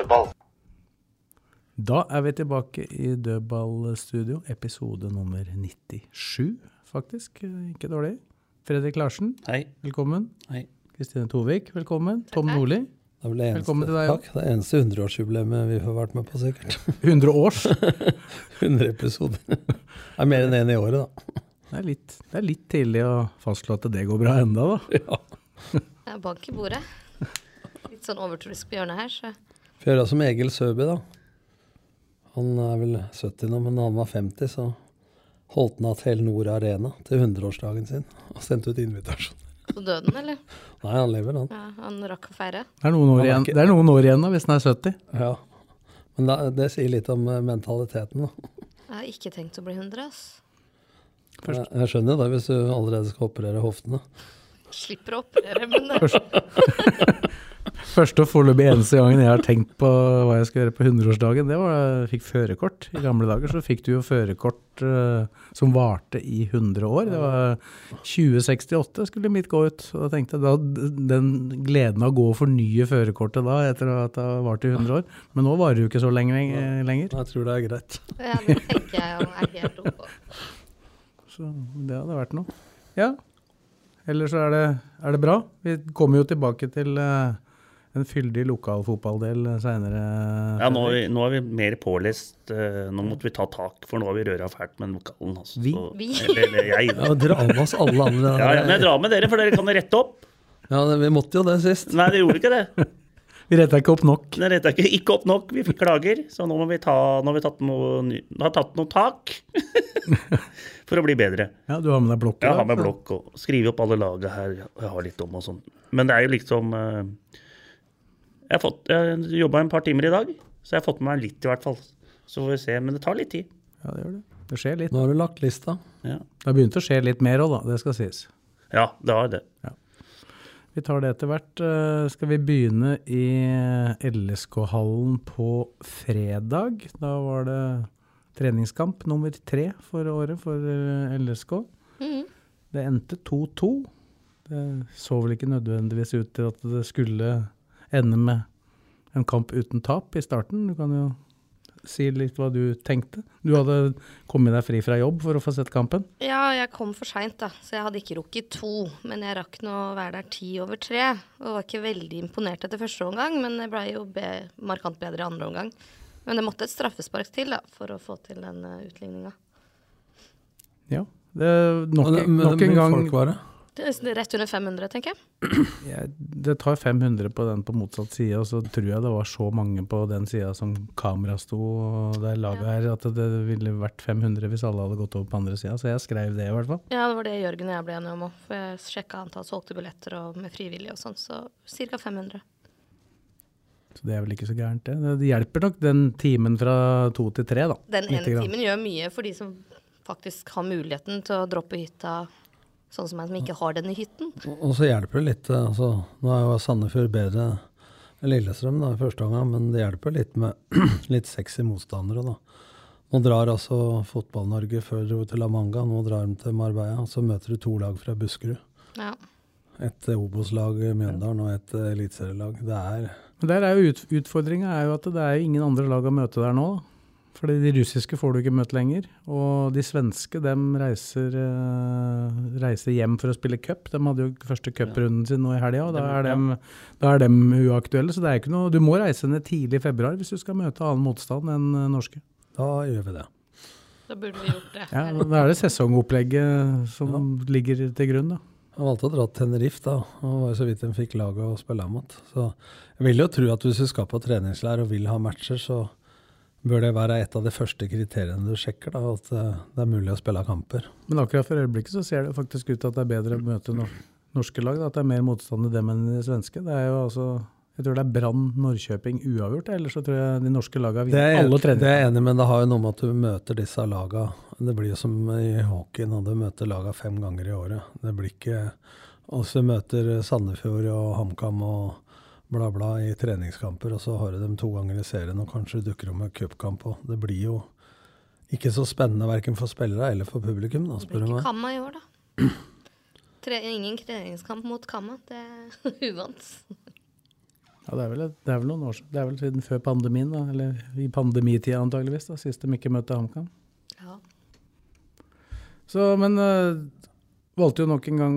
Dødball. Da er vi tilbake i Dødballstudio, episode nummer 97, faktisk. Ikke dårlig. Fredrik Larsen, Hei. velkommen. Hei. Kristine Tovik, velkommen. Tom Nordli, Det er vel det eneste, deg. Takk. Det eneste 100-årsjubileet vi har vært med på, sikkert. 100 års. 100 episoder. Det er mer enn én i året, da. Det er, litt, det er litt tidlig å fastslå at det går bra enda, da. Ja. Jeg er bank i bordet. Litt sånn overtroisk på hjørnet her, så Får gjøre som Egil Søby, da. Han er vel 70 nå, men da han var 50, så holdt han av Telenor Arena til 100-årsdagen sin. Og sendte ut invitasjon. Så døde han, eller? Nei, han lever, han. Ja, han rakk å feire. Det er noen år igjen, ikke- det er noen år igjen da, hvis han er 70. Ja. Men da, det sier litt om eh, mentaliteten, da. Jeg har ikke tenkt å bli 100, ass. Jeg, jeg skjønner det hvis du allerede skal operere hoftene. Slipper å operere, men det Første og foreløpig eneste gangen jeg har tenkt på hva jeg skal gjøre på 100-årsdagen, det var da jeg fikk førerkort. I gamle dager så fikk du jo førerkort uh, som varte i 100 år. Det var 2068 skulle mitt gå ut. Og da tenkte jeg da den gleden av å gå og fornye førerkortet da, etter at det har vart i 100 år. Men nå varer det jo ikke så lenge eh, lenger. Jeg tror det er greit. ja, det tenker jeg er helt ok. Så det hadde vært noe. Ja. Ellers så er det, er det bra. Vi kommer jo tilbake til eh, en fyldig lokalfotballdel seinere. Ja, nå er, vi, nå er vi mer pålest. eh, nå måtte vi ta tak, for nå har vi røra fælt med lokalen. Altså. Vi? Så- Vi? Eller, eller jeg. Ja, Dra med oss alle andre. Ja, ja, men jeg drar med dere, for dere kan rette opp. Ja, det, Vi måtte jo det sist. Nei, dere gjorde ikke det. Vi retta ikke opp nok. Nei, retta ikke, ikke opp nok. Vi fikk klager, så nå må vi ta, nå har vi tatt noe, har tatt noe tak for å bli bedre. Ja, Du har med deg blokk? Jeg har med blokk og skriver opp alle laget her jeg har litt om og sånn. Men det er jo liksom eh, Jeg har fått, jeg jobba et par timer i dag, så jeg har fått med meg litt i hvert fall. Så får vi se. Men det tar litt tid. Ja, det gjør det. Det skjer litt. Nå har du lagt lista. Ja, Det har begynt å skje litt mer òg, da. Det skal sies. ja det har det. Vi tar det etter hvert. Eh, Skal vi begynne i LSK-hallen på fredag? Da var det treningskamp nummer tre for året for eh, LSK. Mm. Det endte 2-2. Det så vel ikke nødvendigvis ut til at det skulle ende med en kamp uten tap i starten. Du kan jo si litt hva du tenkte. Du hadde kommet deg fri fra jobb for å få sett kampen. Ja, jeg kom for seint, da, så jeg hadde ikke rukket to. Men jeg rakk nå å være der ti over tre. Og var ikke veldig imponert etter første omgang, men jeg ble jo be markant bedre i andre omgang. Men det måtte et straffespark til da, for å få til den uh, utligninga. Ja. Det, nok, Men- men- nok en gang Folk var det. Rett under 500, tenker jeg. Ja, det tar 500 på den på motsatt side, og så tror jeg det var så mange på den sida som kamera sto det laget her, at det ville vært 500 hvis alle hadde gått over på andre sida. Så jeg skrev det i hvert fall. Ja, det var det Jørgen og jeg ble enige om òg. For jeg sjekka antall solgte billetter og med frivillige og sånn, så ca. 500. Så det er vel ikke så gærent, det. Det hjelper nok den timen fra to til tre, da. Den ene timen gjør mye for de som faktisk har muligheten til å droppe hytta, sånn som meg som ikke har den i hytten. Og- Og så hjelper det litt. eh, altså, Nå er jo Sandefjord bedre enn Lillestrøm da, i første omgang, men det hjelper litt med litt sexy motstandere. da. Nå drar altså Fotball-Norge før dro til La Manga, nå drar de til Marbella. og Så møter du to lag fra Buskerud. Ja. Et eh, Obos-lag Mjøndalen og et eh, eliteserielag. Det er Men der er jo ut, utfordringa er jo at det er ingen andre lag å møte der nå. da. Fordi de russiske får du ikke møtt lenger. Og de svenske dem reiser, eh, reiser hjem for å spille cup. De hadde jo første cuprunden sin nå i helga, og da er, dem, da er dem uaktuelle. Så det er ikke noe, du må reise ned tidlig i februar hvis du skal møte annen motstand enn eh, norske. Da gjør vi det. Da burde vi gjort det. Ja, Da er det sesongopplegget som ligger til grunn, da. Jeg valgte å dra til Tenerife, da. og var så vidt de fikk laget å spille mot. Så jeg vil jo tro at hvis du skal på treningsleir og vil ha matcher, så bør det være et av de første kriteriene du sjekker, da, at eh, det er mulig å spille kamper. Men akkurat for øyeblikket så ser det faktisk ut til at det er bedre å møte norske lag, da, at det er mer motstand i dem enn i de svenske. Det er jo altså Jeg tror det er Brann, Norrköping uavgjort, ellers så tror jeg de norske lagene er, vinner alle treninger. det er jeg enig men det har jo noe med at du møter disse lagene. Det blir jo som i hockey når du møter lagene fem ganger i året. Det blir ikke Og så møter Sandefjord og HamKam og bla, bla i treningskamper, og så har du dem to ganger i serien, og kanskje dukker opp med cupkamp òg. Det blir jo ikke så spennende verken for spillere eller for publikum, da, Det spør blir ikke. Kamma i år, da. Tre, ingen treningskamp mot Kamma. Det er uvant. Ja, det er, vel, det er vel noen år siden. Det er vel siden før pandemien, da. Eller i pandemitida antageligvis, da, sist de ikke møtte HamKam. Ja. Så, men øh, valgte jo nok en gang,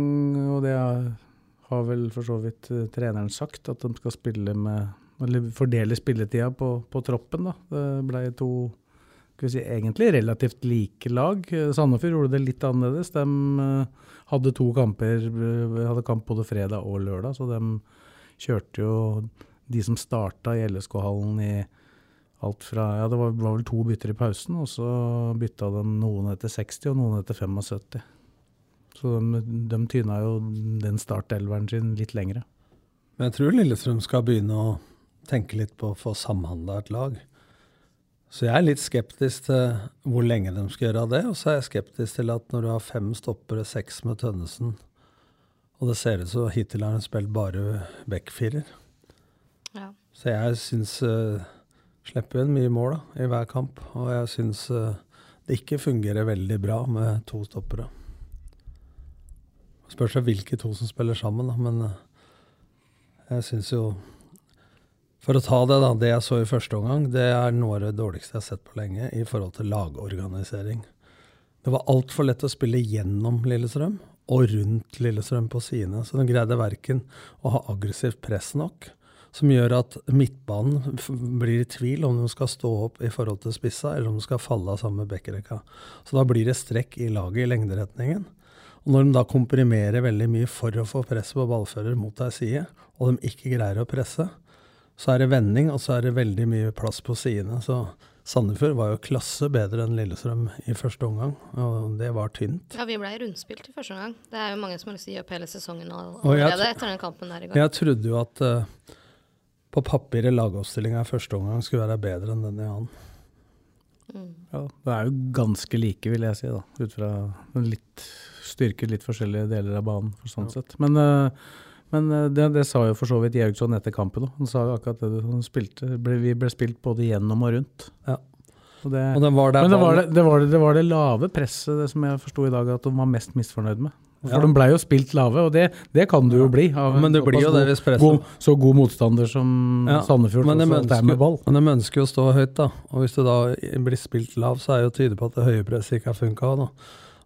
og det har har vel for så vidt øh, treneren sagt, at de skal spille med Eller fordele spilletida på, på troppen, da. Det ble to skal vi si, egentlig relativt like lag. Eh, Sandefjord gjorde det litt annerledes. De øh, hadde to kamper, øh, hadde kamp både fredag og lørdag, så de kjørte jo de som starta i LSK-hallen i alt fra Ja, det var, var vel to bytter i pausen, og så bytta de noen etter 60 og noen etter 75. Så de, de tyna jo den startelveren sin litt lengre. Men jeg tror Lillestrøm skal begynne å tenke litt på å få samhandla et lag. Så jeg er litt skeptisk til hvor lenge de skal gjøre det. Og så er jeg skeptisk til at når du har fem stoppere, seks med Tønnesen, og det ser ut som hittil har de spilt bare backfirer. Ja. Så jeg syns uh, Slipper inn mye mål da, i hver kamp. Og jeg syns uh, det ikke fungerer veldig bra med to stoppere. Spørs hvilke to som spiller sammen, da, men uh, jeg syns jo For å ta det, da. Det jeg så i første omgang, det er noe av det dårligste jeg har sett på lenge i forhold til lagorganisering. Det var altfor lett å spille gjennom Lillestrøm og rundt Lillestrøm på sidene. Så de greide verken å ha aggressivt press nok, som gjør at midtbanen blir i tvil om de skal stå opp i forhold til spissa, eller om de skal falle av sammen med bekkerekka. Så da blir det strekk i laget i lengderetningen. Og når de da komprimerer veldig mye for å få press på ballfører mot ei side, og de ikke greier å presse, så er det vending, og så er det veldig mye plass på sidene. Så Sandefjord var jo klasse bedre enn Lillestrøm i første omgang, og det var tynt. ja, vi ble rundspilt i første omgang. Det er jo mange som har lyst til å gi opp hele sesongen Og jeg allerede etter den kampen der i går. Jeg trodde jo at uh, på papiret lagoppstillinga i første omgang skulle være bedre enn den i annen. Ja, det er jo ganske like, vil jeg si, da. Ut fra litt styrke litt forskjellige deler av banen, for sånn sett. Men, eh, men eh, det, det sa jo for så vidt Jørgsson etter kampen òg. Han sa akkurat det. Han spilte, ble, vi ble spilt både gjennom og rundt. Ja. Og det, Og var men det var det, det, var det, det var det lave presset det som jeg forsto i dag at de var mest misfornøyd med. For Ja. de blei jo spilt lave, og det, det kan du jo bli. Av Men en det blir jo det hvis presset- god, Så god motstander som Ja, Sandefjord men det tross er med ball. ønsker, men de ønsker jo å stå høyt, da. Og hvis du da blir spilt lav, så er det jo tydelig på at det høye presset ikke har funka.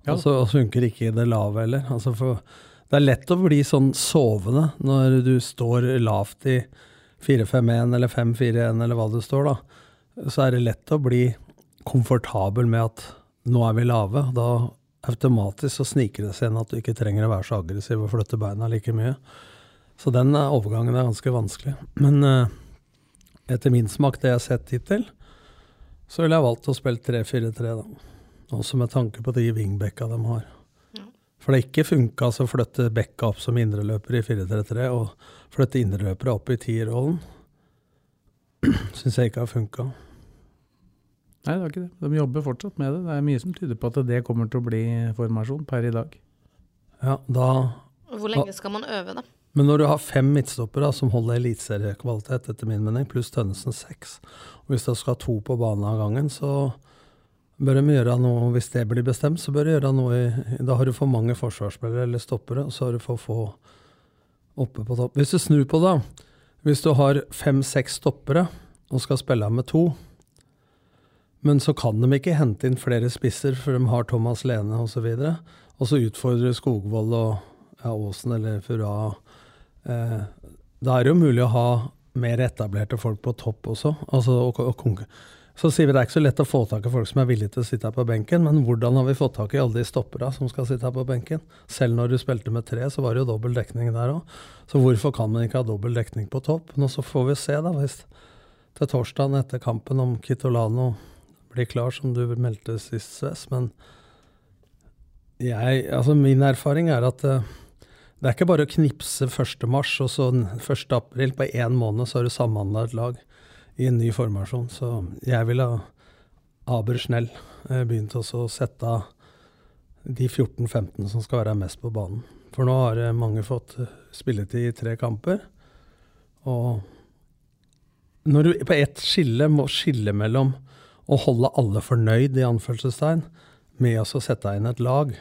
Ja. Og så funker ikke det lave heller. Altså for, det er lett å bli sånn sovende når du står lavt i 4-5-1 eller 5-4-1 eller hva det står, da. Så er det lett å bli komfortabel med at nå er vi lave. Da automatisk så sniker det seg inn at du ikke trenger å være så aggressiv og flytte beina like mye. Så den eh, overgangen er ganske vanskelig. Men uh, etter min smak, det jeg har sett hittil, så ville jeg valgt å spille 3-4-3, da. Også med tanke på de wingbacka de har. For det ikke funka å flytte bekka opp som indreløper i 4-3-3, og flytte indreløpere opp i tierrollen. Syns jeg ikke har funka. Nei, det har ikke det. De jobber fortsatt med det. Det er mye som tyder på at det kommer til å bli formasjon per i dag. Ja, da Hvor lenge skal man øve, da? Men når du har fem midtstoppere som holder eliteseriekvalitet, etter min mening, pluss Tønnesen seks, og hvis du skal ha to på banen av gangen, så bør de gjøre noe Hvis det blir bestemt, så bør de gjøre noe i Da har du for mange forsvarsspillere eller stoppere, og så har du for få oppe på topp. Hvis du snur på det, hvis du har fem-seks stoppere og skal spille med to, men så kan de ikke hente inn flere spisser, for de har Thomas Lene osv. Og, så og så utfordrer Skogvold og ja, Aasen eller Fura. Eh, da er det jo mulig å ha mer etablerte folk på topp også. Altså, og, og, så sier vi det er ikke så lett å få tak i folk som er villige til å sitte her på benken, men hvordan har vi fått tak i alle de stoppera som skal sitte her på benken? Selv når du spilte med tre, så var det jo dobbel dekning der òg. Så hvorfor kan man ikke ha dobbel dekning på topp? Nå så får vi se, da, hvis til torsdagen etter kampen om Kitolano blir klar, som du meldte sist, Sves. Men jeg, altså min erfaring er at eh, Det er ikke bare å knipse 1. mars og så 1. april. På én måned så har du samhandla et lag i en ny formasjon. Så jeg ville ha aber snell eh, begynt å sette av de 14-15 som skal være mest på banen. For nå har eh, mange fått eh, spilletid i tre kamper. Og når du på ett skille må skille mellom å holde alle fornøyd, i anførselstegn, med å sette inn et lag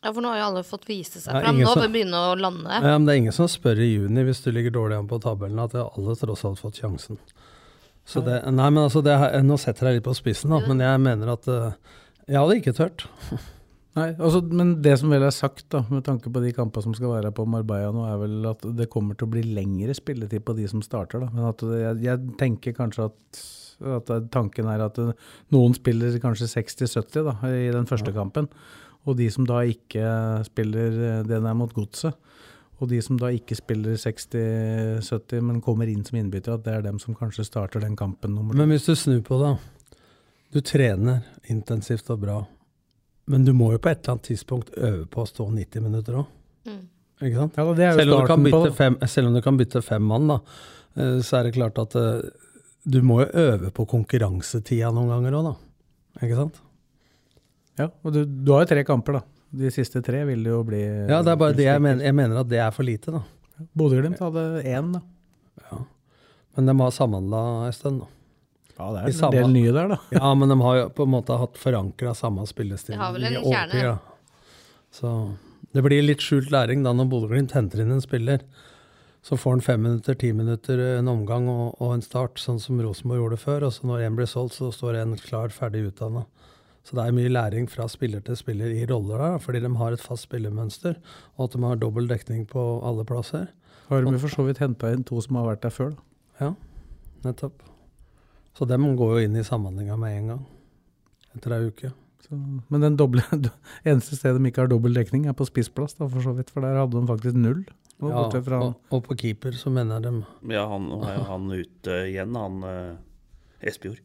Ja, for nå har jo alle fått vise seg fram. Nå bør vi begynne å lande. ja, men Det er ingen som spør i juni hvis du ligger dårlig an på tabellen, at alle tross alt fått sjansen. Så det, nei, men altså, det, er- Nå setter jeg litt på spissen, da, men jeg mener at eh, jeg hadde ikke tørt. Nei, altså, men det som vel er sagt, da, med tanke på de kampene som skal være på Marbella nå, er vel at det kommer til å bli lengre spilletid på de som starter. Da. Men at det, jeg, jeg tenker kanskje at, at tanken er at det, noen spiller kanskje 60-70 da, i den første kampen. Og de som da ikke spiller, eh, den er mot godset. Og de som da ikke spiller 60-70, men kommer inn som innbytter, at det er dem som kanskje starter den kampen nummer to. Men hvis du snur på det, du trener intensivt og bra, men du må jo på et eller annet tidspunkt øve på å stå 90 minutter òg. Mm. Ikke sant? Ja, det er jo selv, om fem, selv om du kan bytte fem mann, da, eh, så er det klart at eh, du må jo øve på konkurransetida noen ganger òg, da. Ikke sant? Ja, og du, du har jo tre kamper, da. De siste tre vil det jo bli Ja, det er bare det jeg mener. Jeg mener at det er for lite, da. Bodø-Glimt hadde én, da. Ja. Men de har samhandla en stund, da. Ja, det er en samme- del nye der, da. Ja, men de har jo på en måte hatt forankra samme spillestil. De har vel en i årtier, kjerne. da. Så det blir litt skjult læring da når Bodø-Glimt henter inn en spiller. Så får han fem minutter, ti minutter, en omgang og, og en start, sånn som Rosenborg gjorde før. Og så når en blir solgt, så står en klar, ferdig utdanna. Så det er mye læring fra spiller til spiller i roller der, fordi de har et fast spillemønster, og at de har dobbel dekning på alle plasser. Har de for så vidt henta inn to som har vært der før, da. Ja, nettopp. Så dem går jo inn i samhandlinga med en gang. Etter ei uke. Så, men den doble, eneste stedet de ikke har dobbel dekning, er på spissplass, da, for så vidt. For der hadde de faktisk null. Ja, fra og, og på keeper så mener de Ja, han, er jo han ute igjen, han eh, Espejord.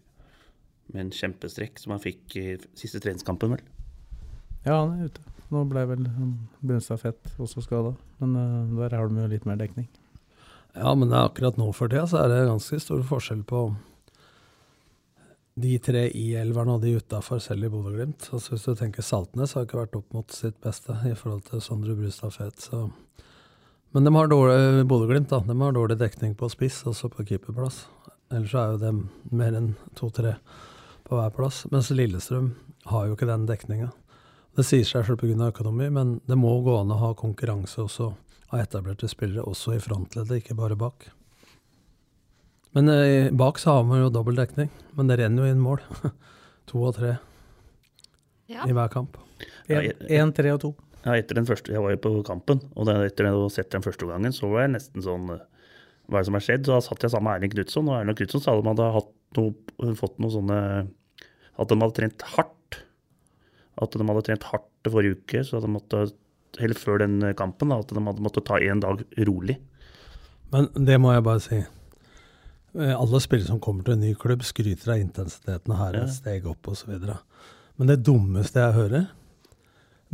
Med en kjempestrekk som han fikk i siste treningskampen, vel. Ja, han er ute. Nå ble vel um, Brunstad Fett også skada. Men uh, der har de jo litt mer dekning. Ja, men er akkurat nå for tida så er det ganske stor forskjell på de tre i elveren og de utafor, selv i Bodø-Glimt. Altså, hvis du tenker Saltnes har ikke vært opp mot sitt beste i forhold til Sondre Brustad Fet. Så. Men de har dårlig Bodø-Glimt da, de har dårlig dekning på spiss, også på keeperplass. Ellers så er jo dem mer enn to-tre på hver plass. Mens Lillestrøm har jo ikke den dekninga. Det sier seg selv pga. økonomi, men det må gå an å ha konkurranse også av etablerte spillere, også i frontleddet, ikke bare bak. Men eh, bak så har man jo dobbel dekning, men det renner jo inn mål. to og tre Ja. i hver kamp. Én, tre og to. Ja, etter den første, Jeg var jo på kampen, og etter å ha sett den første gangen, så var jeg nesten sånn eh, Hva er det som har skjedd? Så da satt jeg sammen med Erling Knutson, og Erling Knutson sa de hadde hatt noe, fått noe sånne At de hadde trent hardt. At de hadde trent hardt forrige uke, så de måtte Eller før den kampen, at de hadde måttet ta én dag rolig. Men det må jeg bare si. Eh, Alle spillere som kommer til en ny klubb, skryter av intensiteten her er et steg opp osv. Men det dummeste jeg hører,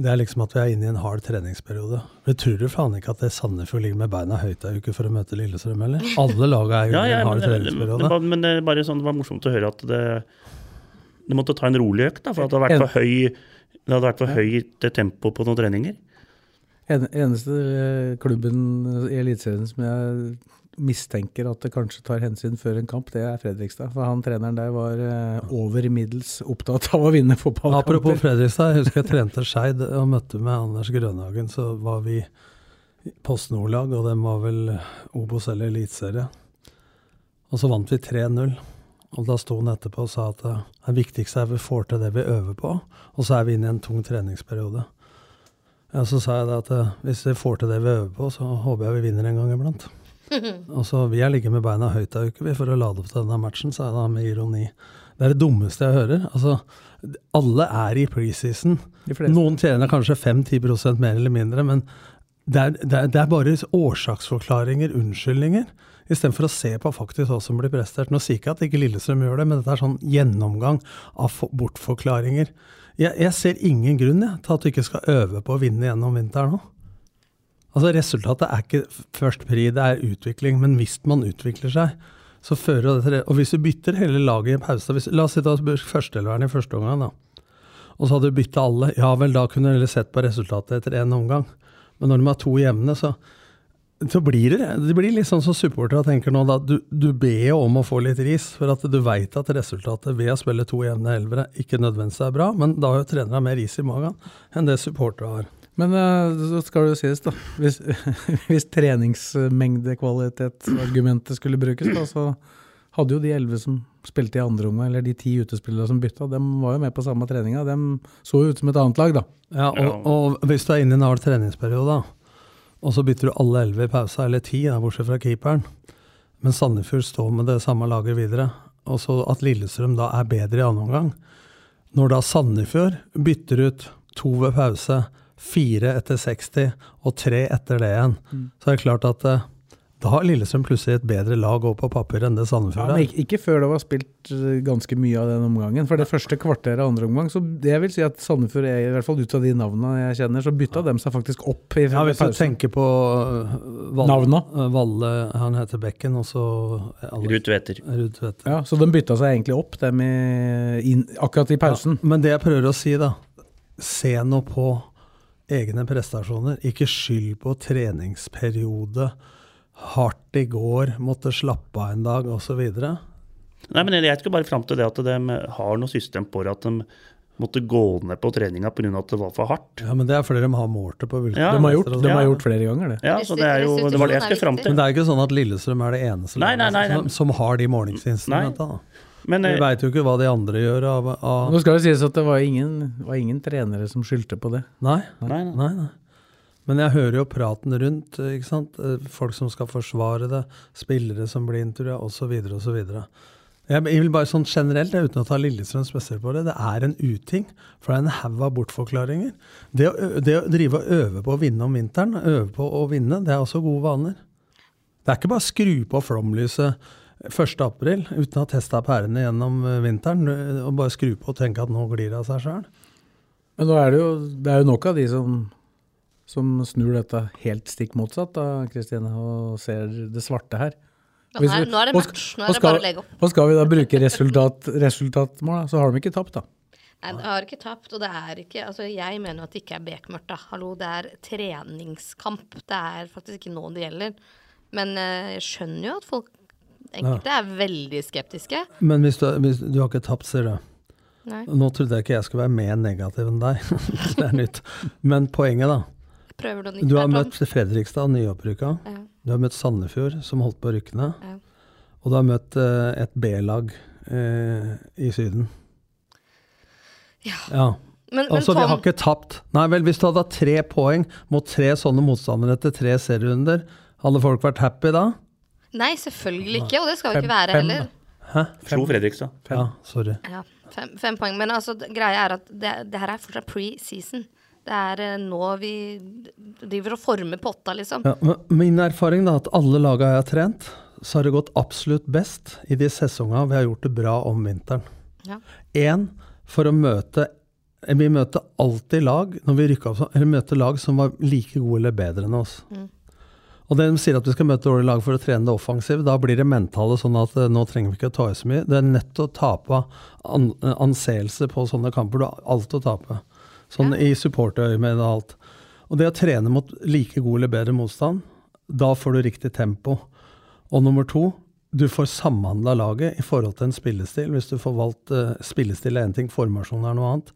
det er liksom at vi er inne i en hard treningsperiode. Men tror du faen ikke at det Sandefjord ligger med beina høyt ei uke for å møte Lillestrøm, eller? Alle laga er jo Ja, ja, i en hard men, det, treningsperiode. Det, men det, er bare sånn, det var morsomt å høre at det, det måtte ta en rolig økt, da, for at det hadde vært for høy det hadde vært for høyt tempo på noen treninger. En, eneste eh, klubben i Eliteserien som jeg mistenker at det kanskje tar hensyn før en kamp, det er Fredrikstad. For han treneren der var eh, over middels opptatt av å vinne fotballkamper. Apropos Fredrikstad, jeg husker jeg trente Skeid og møtte med Anders Grønhagen. Så var vi Post Nord-lag, og dem var vel Obos eller Eliteserie. Og så vant vi 3-0. Og da sto han etterpå og sa at det viktigste er vi får til det vi øver på, og så er vi inne i en tung treningsperiode. Ja, så sa jeg da at eh, hvis vi får til det vi øver på, så håper jeg vi vinner en gang iblant. Og så Vi jeg ligge med beina høyt ei uke for å lade opp til denne matchen, sa jeg da med ironi. Det er det dummeste jeg hører. Altså, alle er i preseason. Noen tjener kanskje 5-10% mer eller mindre, men det er, det, er, det er bare årsaksforklaringer, unnskyldninger, istedenfor å se på faktisk hva som blir prestert. Nå sier ikke at ikke Lillestrøm gjør det, men dette er sånn gjennomgang av for- bortforklaringer. Jeg, jeg ser ingen grunn jeg, til at du ikke skal øve på å vinne gjennom vinteren nå. Altså Resultatet er ikke først pri, det er utvikling. Men hvis man utvikler seg, så fører det til det. Og hvis du bytter hele laget i en pause hvis, La oss si at førsteelveren i første omgang, da. Og så hadde du bytta alle. Ja vel, da kunne du heller sett på resultatet etter én omgang. Men når de har to jevne, så, så blir det det blir litt sånn som supportere tenker nå. da, Du, du ber jo om å få litt ris, for at du veit at resultatet ved å spille to jevne elvere ikke nødvendigvis er bra, men da har jo trenerne mer ris i magen enn det supportere har. Men uh, så skal det jo sies, da. Hvis, hvis treningsmengdekvalitetsargumentet skulle brukes, da, så hadde jo de elleve som spilte i andre omgang, eller de ti utespillere som bytta, de var jo med på samme treninga. De så jo ut som et annet lag, da. Ja, og, og hvis du er inne i en hard treningsperiode, da, og så bytter du alle elleve i pausa, eller ti, da, bortsett fra keeperen, men Sandefjord står med det samme laget videre, og så at Lillestrøm da er bedre i annen omgang Når da Sandefjord bytter ut to ved pause, fire etter 60 og tre etter det igjen, mm. så er det klart at eh, da har Lillestrøm plutselig et bedre lag òg på papir enn det Sandefjord er. Ja, ikke, ikke, før det var spilt eh, ganske mye av den omgangen. For det første kvarteret av andre omgang, så det vil si at Sandefjord er, i hvert fall ut av de navnene jeg kjenner, så bytta ja. dem seg faktisk opp i ja, Hvis du tenker på uh, Valle, Valle, han heter Bekken, og så Ruud Tveter. Ja, så de bytta seg egentlig opp, dem i, in, akkurat i pausen. Ja, men det jeg prøver å si, da Se nå på egne prestasjoner. Ikke skyld på treningsperiode hardt i går, måtte slappe av en dag osv. Nei, men Jeg skal bare fram til det at de har noe system på at de måtte gå ned på treninga pga. at det var for hardt. Ja, Men det er fordi de har målt det på ja, De har gjort, de har gjort flere ganger, det. Ja, så det, er jo, det var det jeg skulle fram til. Men det er ikke sånn at Lillestrøm er det eneste nei, nei, nei, som, som, har de målingsinstrumentene. Men, Vi eh, veit jo ikke hva de andre gjør. Av, av Nå skal det sies at det var ingen, var ingen trenere som skyldte på det. Nei, nei, nei. nei. Men jeg hører jo praten rundt. ikke sant? Eh, folk som skal forsvare det, spillere som blir intervjua, osv. osv. Jeg vil bare sånn generelt, uten å ta Lillestrøm spesielt på det, det er en uting. For det er en haug av bortforklaringer. Det å, det å, drive og øve på å vinne om vinteren, øve på å vinne, det er også gode vaner. Det er ikke bare å skru på flomlyset 1.4 uten å ha testa pærene gjennom eh, vinteren og bare skru på og tenke at nå glir det av seg sjøl. Men nå er det jo, det er jo nok av de som som snur dette helt stikk motsatt da, Kristine, og ser det svarte her. Nå er, nå er det match. Nå er det bare å legge opp. Og skal vi da bruke resultat, resultatmål, så har de ikke tapt, da. Nei, de har ikke tapt, og det er ikke Altså, jeg mener at det ikke er bekmørkt, da. Hallo, det er treningskamp. Det er faktisk ikke nå det gjelder. Men uh, jeg skjønner jo at folk enkelte er veldig skeptiske. Men hvis du, hvis du har ikke tapt, sier du. Nei. Nå trodde jeg ikke jeg skulle være mer negativ enn deg. det er nytt. Men poenget, da prøver noe nytt. Du har møtt Fredrikstad, nyopprykka. Ja. Du har møtt Sandefjord, som holdt på å rykke ned. Ja. Og du har møtt uh, et B-lag uh, i Syden. Ja. ja. Men, men altså, vi har ikke tapt. Nei vel, hvis du hadde hatt tre poeng mot tre sånne motstandere etter tre serierunder, hadde folk vært happy da? Nei, selvfølgelig ikke, og det skal vi ikke være heller. Hæ? Slo Fredrikstad. Ja, sorry. Ja, fem, fem, poeng. Men altså, greia er at det, det her er fortsatt pre-season. Det er eh, nå vi driver og former potta, liksom. Ja, min erfaring er at alle laga jeg har trent, så har det gått absolutt best i de sesongene vi har gjort det bra om vinteren. Én, ja. for å møte Vi møter alltid lag når vi rykker opp, eller møter lag som var like gode eller bedre enn oss. Mm. Og De sier at vi skal møte dårlige lag for å trene det offensivt. Da blir det mentale sånn at eh, nå trenger vi ikke å ta i så mye. Det er nett å tape an anseelse på sånne kamper. Du har alt å tape. Sånn ja. i supporterøyemed og alt. Og det å trene mot like god eller bedre motstand, da får du riktig tempo. Og nummer to, du får samhandla laget i forhold til en spillestil. Hvis du får valgt uh, spillestil er én ting, formasjon er noe annet.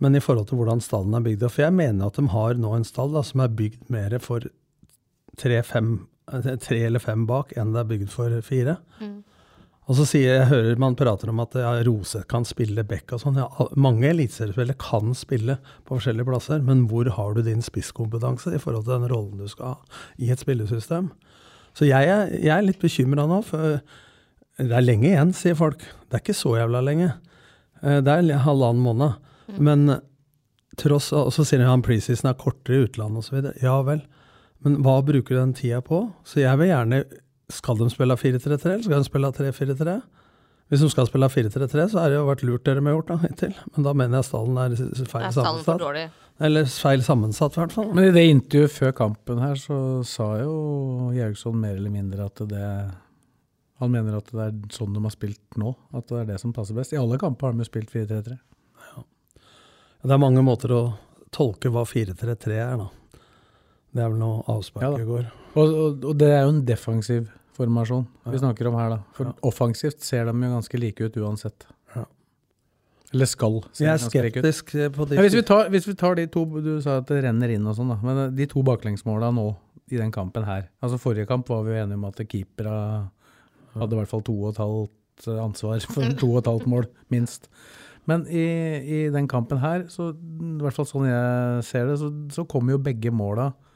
Men i forhold til hvordan stallen er bygd. For jeg mener at de har nå en stall da, som er bygd mer for tre, fem, eh, tre eller fem bak enn det er bygd for fire. Mm. Og så sier jeg, hører man prater om at ja, Rose kan spille back og sånn. Ja, mange eliteseriespillere kan spille på forskjellige plasser, men hvor har du din spisskompetanse i forhold til den rollen du skal ha i et spillesystem? Så jeg er, jeg er litt bekymra nå, for det er lenge igjen, sier folk. Det er ikke så jævla lenge. Eh, det er halvannen måned. Mm. Men tross Og så sier han preseason er kortere i utlandet osv. Ja vel. Men hva bruker du den tida på? Så jeg vil gjerne skal de spille 4-3-3, eller skal de spille 3-4-3? Hvis de skal spille 4-3-3, så har det jo vært lurt dere med gjort da, hittil. Men da mener jeg stallen er feil sammensatt. Eller feil sammensatt, i hvert fall. Men i det intervjuet før kampen her, så sa jo Jaugsson mer eller mindre at det Han mener at det er sånn de har spilt nå, at det er det som passer best. I alle kamper har de jo spilt 4-3-3. Det er mange måter å tolke hva 4-3-3 er, da. Det er vel noe avspark Ja i går. Og, og, og det er jo en defensiv formasjon vi Ja. snakker om her, da. For Ja. offensivt ser de jo ganske like ut uansett. Ja. Eller skal se Jeg er ganske like ut. skeptisk på de Ja, hvis, vi tar, hvis vi tar de to Du sa at det renner inn og sånn, da. Men de to baklengsmåla nå i den kampen her Altså Forrige kamp var vi jo enige om at keepera hadde i hvert fall to og et halvt ansvar for to og et halvt mål, minst. Men i, i den kampen her, så, i hvert fall sånn jeg ser det, så, så kommer jo begge måla eh,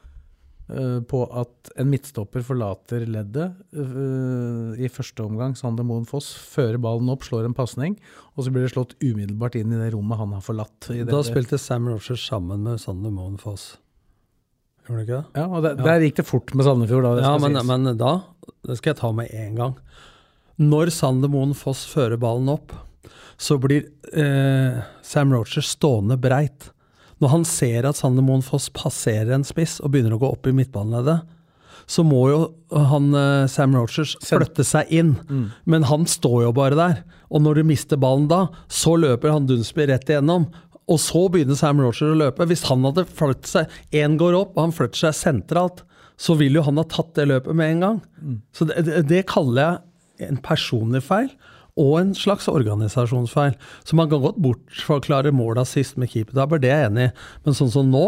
på at en midtstopper forlater leddet uh, i første omgang. Sander Moen Foss fører ballen opp, slår en pasning, og så blir det slått umiddelbart inn i det rommet han har forlatt. I det, Da spilte Sam Rogers sammen med Sander Moen Foss. Gjorde han ikke det? Ja, og der, der gikk det fort med Sandefjord. Da, Ja, men, men da Det skal jeg ta med en gang. Når Sander Moen Foss fører ballen opp, så blir eh, Sam Rocher stående breit. Når han ser at Sander Moen Foss passerer en spiss og begynner å gå opp i midtbaneleddet, så må jo han eh, Sam Rogers flytte seg inn. Mm. Men han står jo bare der. Og når du mister ballen da, så løper han Dunsby rett igjennom. Og så begynner Sam Rogers å løpe. Hvis han hadde flyttet seg Én går opp, og han flytter seg sentralt, så vil jo han ha tatt det løpet med en gang. Så det, det, det kaller jeg en personlig feil. Og en slags organisasjonsfeil. Så man kan godt bortforklare måla sist med keepertabber, det er jeg enig i. Men sånn som nå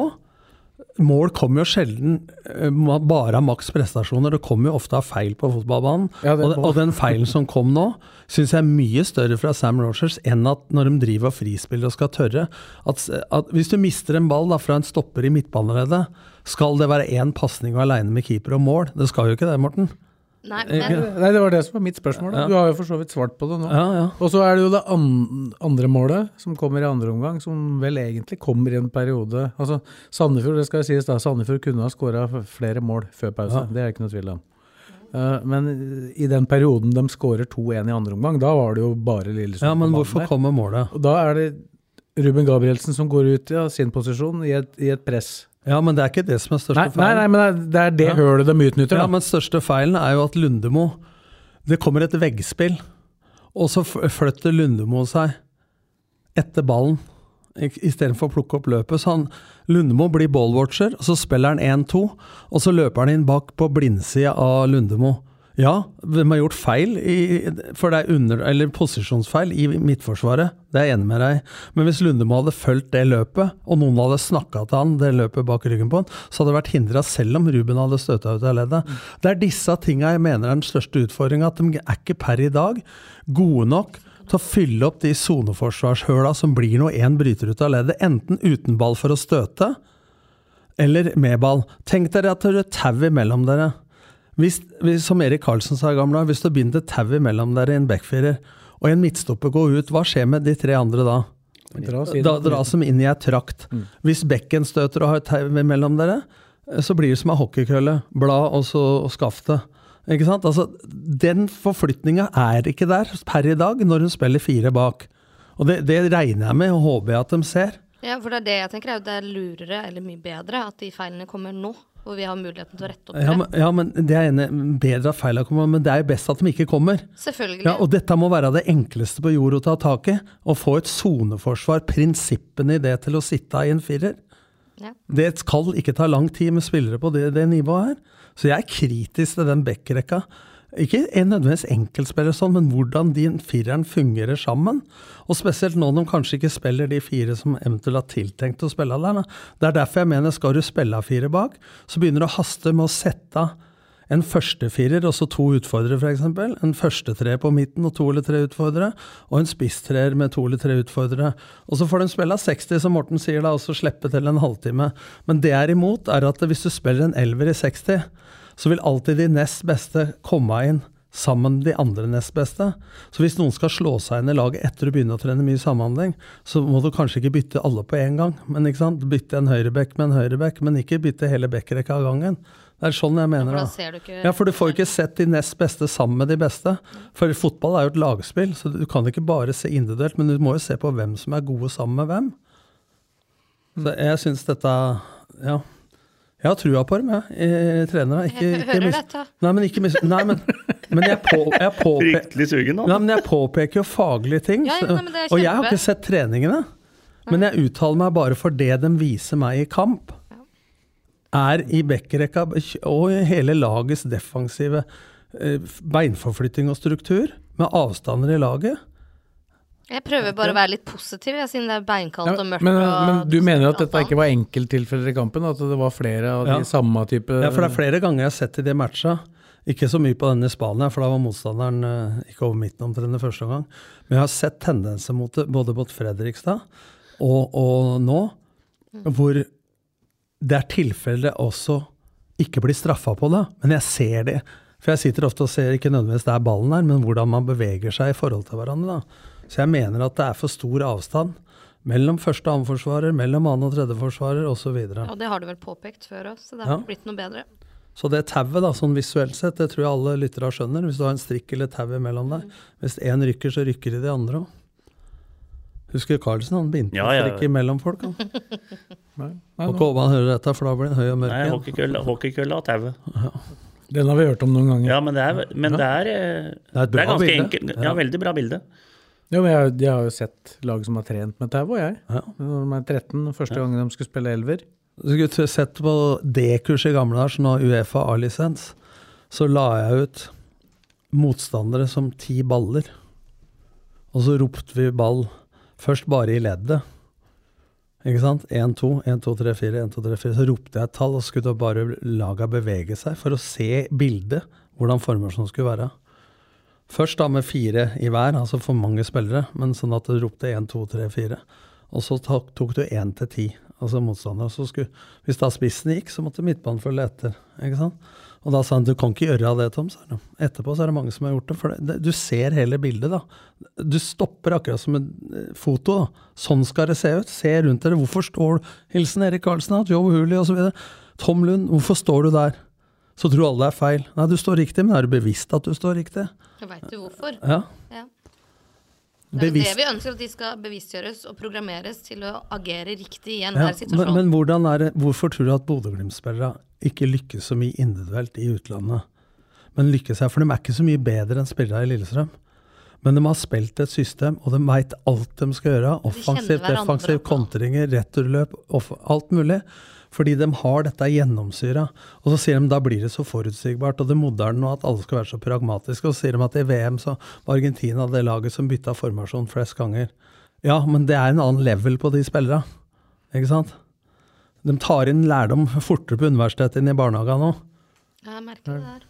Mål kommer jo sjelden eh, bare av maks prestasjoner. Det kommer jo ofte av feil på fotballbanen. Ja, og, må- og den feilen som kom nå, syns jeg er mye større fra Sam Rogers enn at når de driver og frispiller og skal tørre at, at Hvis du mister en ball da, fra en stopper i midtbaneleddet, skal det være én pasning aleine med keeper og mål? Det skal jo ikke det, Morten. Nei, men Nei, det var det som var mitt spørsmål. Da. Ja. Du har jo for så vidt svart på det nå. Ja, ja. Og så er det jo det andre målet, som kommer i andre omgang, som vel egentlig kommer i en periode Altså, Sandefjord, det skal sies da, Sandefjord kunne ha skåra flere mål før pause, Ja. det er det ikke noe tvil om. Eh, men i den perioden de skårer 2-1 i andre omgang, da var det jo bare Lillesund. ja, men hvorfor kommer målet? Og da er det Ruben Gabrielsen som går ut i ja, sin posisjon i et, i et press. Ja, men det er ikke det som er største Nei, nei, feilen. nei, men det er- det Ja. hølet de utnytter. Ja, da. men største feilen er jo at Lundemo Det kommer et veggspill, og så flytter Lundemo seg etter ballen istedenfor å plukke opp løpet. Så han, Lundemo blir ballwatcher, og så spiller han 1-2, og så løper han inn bak på blindsida av Lundemo. Ja, hvem har gjort feil, i, for det er under, eller posisjonsfeil i Midtforsvaret. Det er jeg enig med deg i. Men hvis Lundemo hadde fulgt det løpet, og noen hadde snakka til han det løpet bak ryggen på han, så hadde det vært hindra selv om Ruben hadde støta ut av leddet. Det er disse tinga jeg mener er den største utfordringa. At de er ikke per i dag gode nok til å fylle opp de soneforsvarshøla som blir når én bryter ut av leddet, enten uten ball for å støte, eller med ball. Tenk dere at dere er tau imellom dere. Hvis, hvis, som Erik Karlsen sa i gamle dager, hvis du binder tau imellom dere i en backfirer, og en midtstopper går ut, hva skjer med de tre andre da? Dras inn. Da dras de inn i ei trakt. Hvis bekken støter og har et tau mellom dere, så blir det som ei hockeykølle. Blad og så skaftet. Ikke sant? Altså, den forflytninga er ikke der per i dag, når hun spiller fire bak. Og det, det regner jeg med og håper jeg at de ser. Ja, for det er det jeg tenker er det er lurere eller mye bedre at de feilene kommer nå, hvor vi har muligheten til å rette opp Ja, det. men, ja, men det er ene, bedre at feila kommer, men det er jo best at de ikke kommer. Selvfølgelig. Ja, og dette må være det enkleste på jord å ta tak i. Å få et soneforsvar, prinsippene i det til å sitte i en firer. Ja. Det skal ikke ta lang tid med spillere på det, det nivået her. Så jeg er kritisk til den backrekka. Ikke en nødvendigvis enkeltspiller sånn, men hvordan de fireren fungerer sammen. Og spesielt nå når de kanskje ikke spiller de fire som eventuelt har tiltenkt å spille der. Det er derfor jeg mener skal du spille av fire bak, så begynner det å haste med å sette av en førstefirer og så to utfordrere, f.eks. En førstetreer på midten og to eller tre utfordrere. Og en spisstreer med to eller tre utfordrere. Og så får de spille av 60, som Morten sier, da, og så slippe til en halvtime. Men det jeg er imot, er at hvis du spiller en elver i 60, så vil alltid de nest beste komme inn sammen med de andre nest beste. Så hvis noen skal slå seg inn i laget etter å begynne å trene mye samhandling, så må du kanskje ikke bytte alle på én gang. Men ikke sant? Bytte en høyrebekk med en høyrebekk, men ikke bytte hele backrekka av gangen. Det er sånn jeg mener. for du ikke Ja, for du får ikke sett de nest beste sammen med de beste. For fotball er jo et lagspill, så du kan ikke bare se individuelt, men du må jo se på hvem som er gode sammen med hvem. Så jeg syns dette Ja. Jeg har trua på dem, jeg. jeg trenere. Ikke, Jeg ikke hører mis- dette. Nei, men ikke mis... Nei, men, men jeg, på, jeg, påpe, Fryktelig sugen, nei, da. men jeg påpeker jo faglige ting. Ja, ja, nei, og jeg har ikke sett treningene. Men jeg uttaler meg bare for det de viser meg i kamp. Er i backrekka og hele lagets defensive eh, beinforflytting og struktur, med avstander i laget. Jeg prøver bare å være litt positiv, jeg, siden det er beinkaldt Ja, og mørkt. men, men du mener at dette ikke var enkelttilfeller i kampen? At det var flere av de Ja. samme type Ja, for det er flere ganger jeg har sett i de matcha. Ikke så mye på denne i Spania, for da var motstanderen eh, ikke over midten omtrent første gang. Men jeg har sett tendenser mot det både mot Fredrikstad og, og nå, hvor det er tilfeller også ikke blir straffa på det. Men jeg ser det. For jeg sitter ofte og ser ikke nødvendigvis der ballen er, men hvordan man beveger seg i forhold til hverandre. da. Så jeg mener at det er for stor avstand mellom første og annenforsvarer, mellom annen og tredjeforsvarer osv. Ja, det har du vel påpekt før òg, så det Ja. har blitt noe bedre. Så det tauet, da, sånn visuelt sett, det tror jeg alle lyttere skjønner. Hvis du har en strikk eller tau imellom deg. Hvis én rykker, så rykker de de andre òg. Husker Carlsen, han begynte Ja, strikke ja. strikk imellom folk. Han. Nei, Og nå- Kåvan hører dette, for da blir han høy og mørk Nei, igjen. hockeykølla hockeykølla og tauet. Den har vi hørt om noen ganger. Ja, men det er, men det er, eh, Det er det er ganske bilde. enkelt. Ja, Ja. veldig bra bilde. Jo, men jeg, jeg har jo sett lag som har trent med tau, og jeg. Ja. Når de er 13, første gangen de skulle spille elver. Du skulle sett på D-kurset i gamle dager, nå Uefa A-lisens, så la jeg ut motstandere som ti baller. Og så ropte vi ball først bare i leddet. Ikke sant? 1, 2, 1, 2, 3, 4, 1, 2, 3, 4. Så ropte jeg et tall, og så skulle bare laga bevege seg for å se bildet, hvordan formasjonen skulle være. Først da med fire i hver, altså for mange spillere, men sånn at du ropte 1, 2, 3, 4. Og så tok, du én til ti, altså motstander. Så skulle, hvis da spissen gikk, så måtte midtbanen følge etter. ikke sant? Og da sa han du kan ikke gjøre av det, Tom. sa. Etterpå så er det mange som har gjort det. For det, du ser hele bildet, da. Du stopper akkurat som et eh, foto. da. Sånn skal det se ut. Se rundt dere. Hvorfor står du Hilsen Erik Karlsen, Joe Hooley osv. Tom Lund, hvorfor står du der? Så tror alle det er feil. Nei, du står riktig, men er du bevisst at du står riktig? Veit du hvorfor? Ja. Ja. Det er Bevisst. det vi ønsker, at de skal bevisstgjøres og programmeres til å agere riktig i enhver ja, situasjon. men men er det, hvorfor tror du at Bodø-Glimt-spillere ikke lykkes så mye individuelt i utlandet? Men lykkes her, for de er ikke så mye bedre enn spillere i Lillestrøm. Men de har spilt et system, og de veit alt de skal gjøre. Offensivt, hverandre defensivt, kontringer, returløp, alt mulig. Fordi de har dette gjennomsyra. Og så sier de da blir det så forutsigbart og det moderne nå at alle skal være så pragmatiske. Og så sier de at i VM så var Argentina det laget som bytta formasjon flest ganger. Ja, men det er en annen level på de spillerne. Ikke sant? De tar inn lærdom fortere på universitetet enn i barnehagen nå. Ja, jeg merker det der.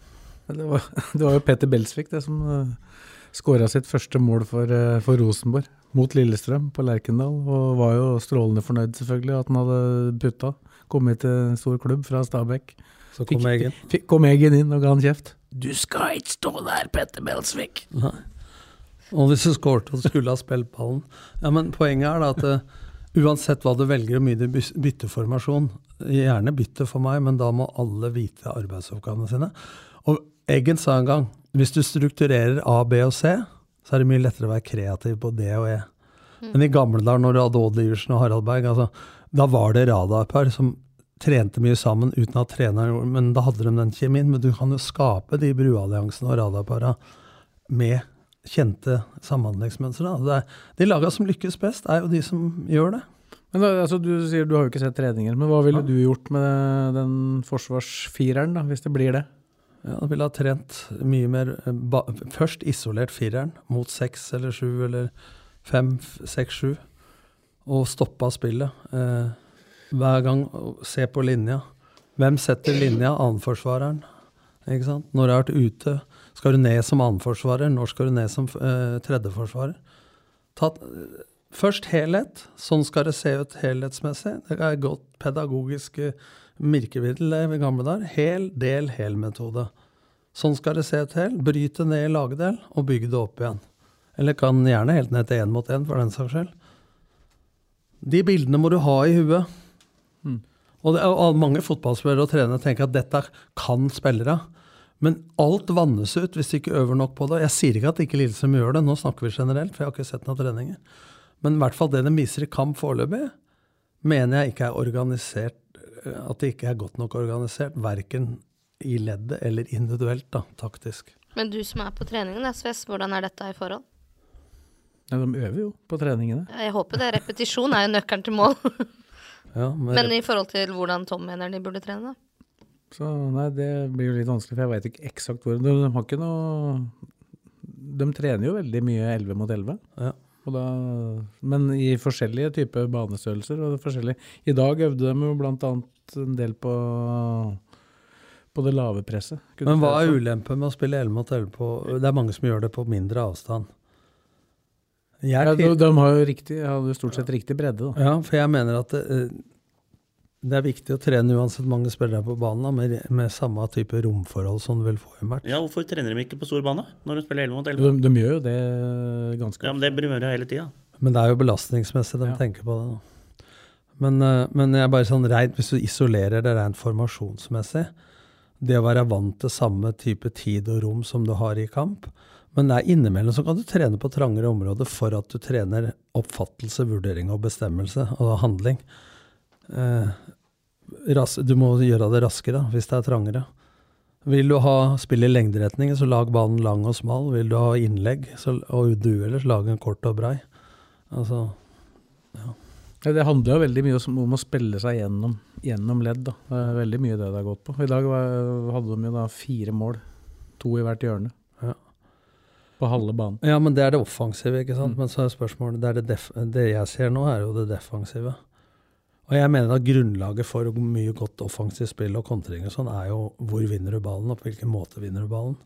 Det var, det var jo Peter Belsvik det som uh, skåra sitt første mål for, uh, for Rosenborg mot Lillestrøm på Lerkendal. Og var jo strålende fornøyd selvfølgelig at han hadde putta. Kommet til en stor klubb fra Stabæk. Så kom Fikk- Eggen. Fikk, kom Egen inn og ga han kjeft. Du skal ikke stå der, Petter Belsvik! Nei. Og hvis du skåret og skulle ha spilt ballen Ja, men Poenget er da at eh, uansett hva du velger og mye du bytter formasjon, gjerne bytte for meg, men da må alle vite arbeidsoppgavene sine. Og Eggen sa en gang hvis du strukturerer A, B og C, så er det mye lettere å være kreativ på D og E. Men i gamle dager, når du hadde Odd Iversen og Harald Berg, altså, da var det radarpar som trente mye sammen uten at treneren gjorde Men da hadde de den kjemien. Men du kan jo skape de brualliansene og radarpara med kjente samhandlingsmønstre. Det de laga som lykkes best, er jo de som gjør det. Men da, altså, Du sier du har jo ikke sett treninger, men hva ville du gjort med den forsvarsfireren, da, hvis det blir det? Ja, ville ha trent mye mer eh, Først isolert fireren mot seks eller sju eller fem, seks, sju. Og stoppa spillet. Eh, hver gang se på linja. Hvem setter linja? Annenforsvareren. Ikke? Når du har vært ute, skal du ned som annenforsvarer. Når skal du ned som eh, tredjeforsvarer? Eh, først helhet. Sånn skal det se ut helhetsmessig. Det er et godt pedagogisk mirkeviddel eh, i gamle dager. Hel, del, hel-metode. Sånn skal det se ut hel. Bryte ned i lagdel og bygge det opp igjen. Eller kan gjerne helt ned til én mot én, for den saks skyld. De bildene må du ha i huet. Og det og, mange fotballspillere og trenere tenker at dette kan spillere. Men alt vannes ut hvis de ikke øver nok på det. Jeg sier ikke at ikke Lillesund gjør det, nå snakker vi generelt, for jeg har ikke sett noen treninger. Men i hvert fall det de viser i kamp foreløpig, mener jeg ikke er organisert eh, At det ikke er godt nok organisert, verken i leddet eller individuelt, da, taktisk. Men du som er på treningen, Sves, hvordan er dette i forhold? Ja, de øver jo på treningene. Jeg håper det. Repetisjon er jo nøkkelen til mål. Ja, men, Men i forhold til hvordan Tom mener de burde trene, da? Så nei, det blir jo litt vanskelig, for jeg veit ikke eksakt hvor. De, de har ikke noe De trener jo veldig mye 11 mot 11. Ja. Og da, men i forskjellige typer banestørrelser. Og det forskjellige. I dag øvde de jo blant annet en del på, på det lave presset. men hva er ulempen med å spille 11 mot 11 på Det er mange som gjør det på mindre avstand. Jeg Ja, de, de har jo riktig, hadde stort sett riktig bredde, da. Ja, for jeg mener at det, eh, det er viktig å trene uansett mange spillere på banen, da, med, med samme type romforhold som du vil få i match. Ja, hvorfor trener de ikke på stor bane når de spiller 11 mot 11? De, de gjør jo det ganske Ja, men Det bør de hele tida. Men det er jo belastningsmessig de Ja. tenker på det. Da. Men, eh, men jeg er bare sånn rent, hvis du isolerer det rent formasjonsmessig, det å være vant til samme type tid og rom som du har i kamp Men det er innimellom så kan du trene på trangere områder for at du trener oppfattelse, vurdering og bestemmelse og handling. Eh, du må gjøre det raskere hvis det er trangere. Vil du ha spill i lengderetningen, så lag banen lang og smal. Vil du ha innlegg så, og dueller, så lag en kort og brei. Altså, Ja, det handler jo veldig mye om, å spille seg gjennom, gjennom ledd. Da. Det er veldig mye det det har gått på. I dag hadde de jo da fire mål, to i hvert hjørne. På halve banen. Ja, men det er det offensive, ikke sant. Mm. Men så er spørsmålet det, er det, det jeg ser nå, er jo det defensive. Og jeg mener at grunnlaget for mye godt offensivt spill og kontring og sånn, er jo hvor vinner du ballen, og på hvilken måte vinner du ballen.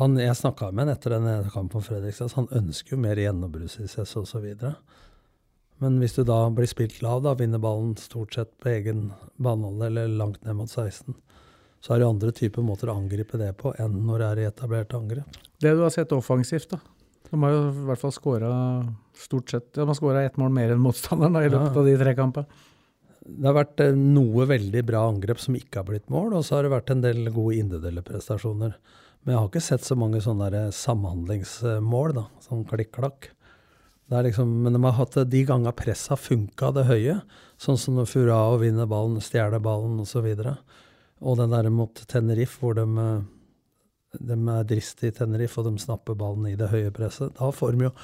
Han, jeg snakka med han etter den kampen på Fredrikstad, så han ønsker jo mer gjennombruddsprosess osv. Men hvis du da blir spilt lav, da vinner ballen stort sett på egen baneholde eller langt ned mot 16, så er det andre typer måter å angripe det på enn når det er i etablert angrep. Det du har sett offensivt, da. De har jo i hvert fall skåra stort sett De har skåra ett mål mer enn motstanderen da, i løpet Ja. av de tre kampene. Det har vært eh, noe veldig bra angrep som ikke har blitt mål, og så har det vært en del gode individuelle prestasjoner. Men jeg har ikke sett så mange sånne samhandlingsmål, da, sånn klikk-klakk. Er liksom, men de har hatt det de gangene presset har funka det høye, sånn som når Furao vinner ballen, stjeler ballen osv. Og, så og den der mot Tenerife, hvor de, eh, de er dristige i Tenerife, og de snapper ballen i det høye presset. Da får de jo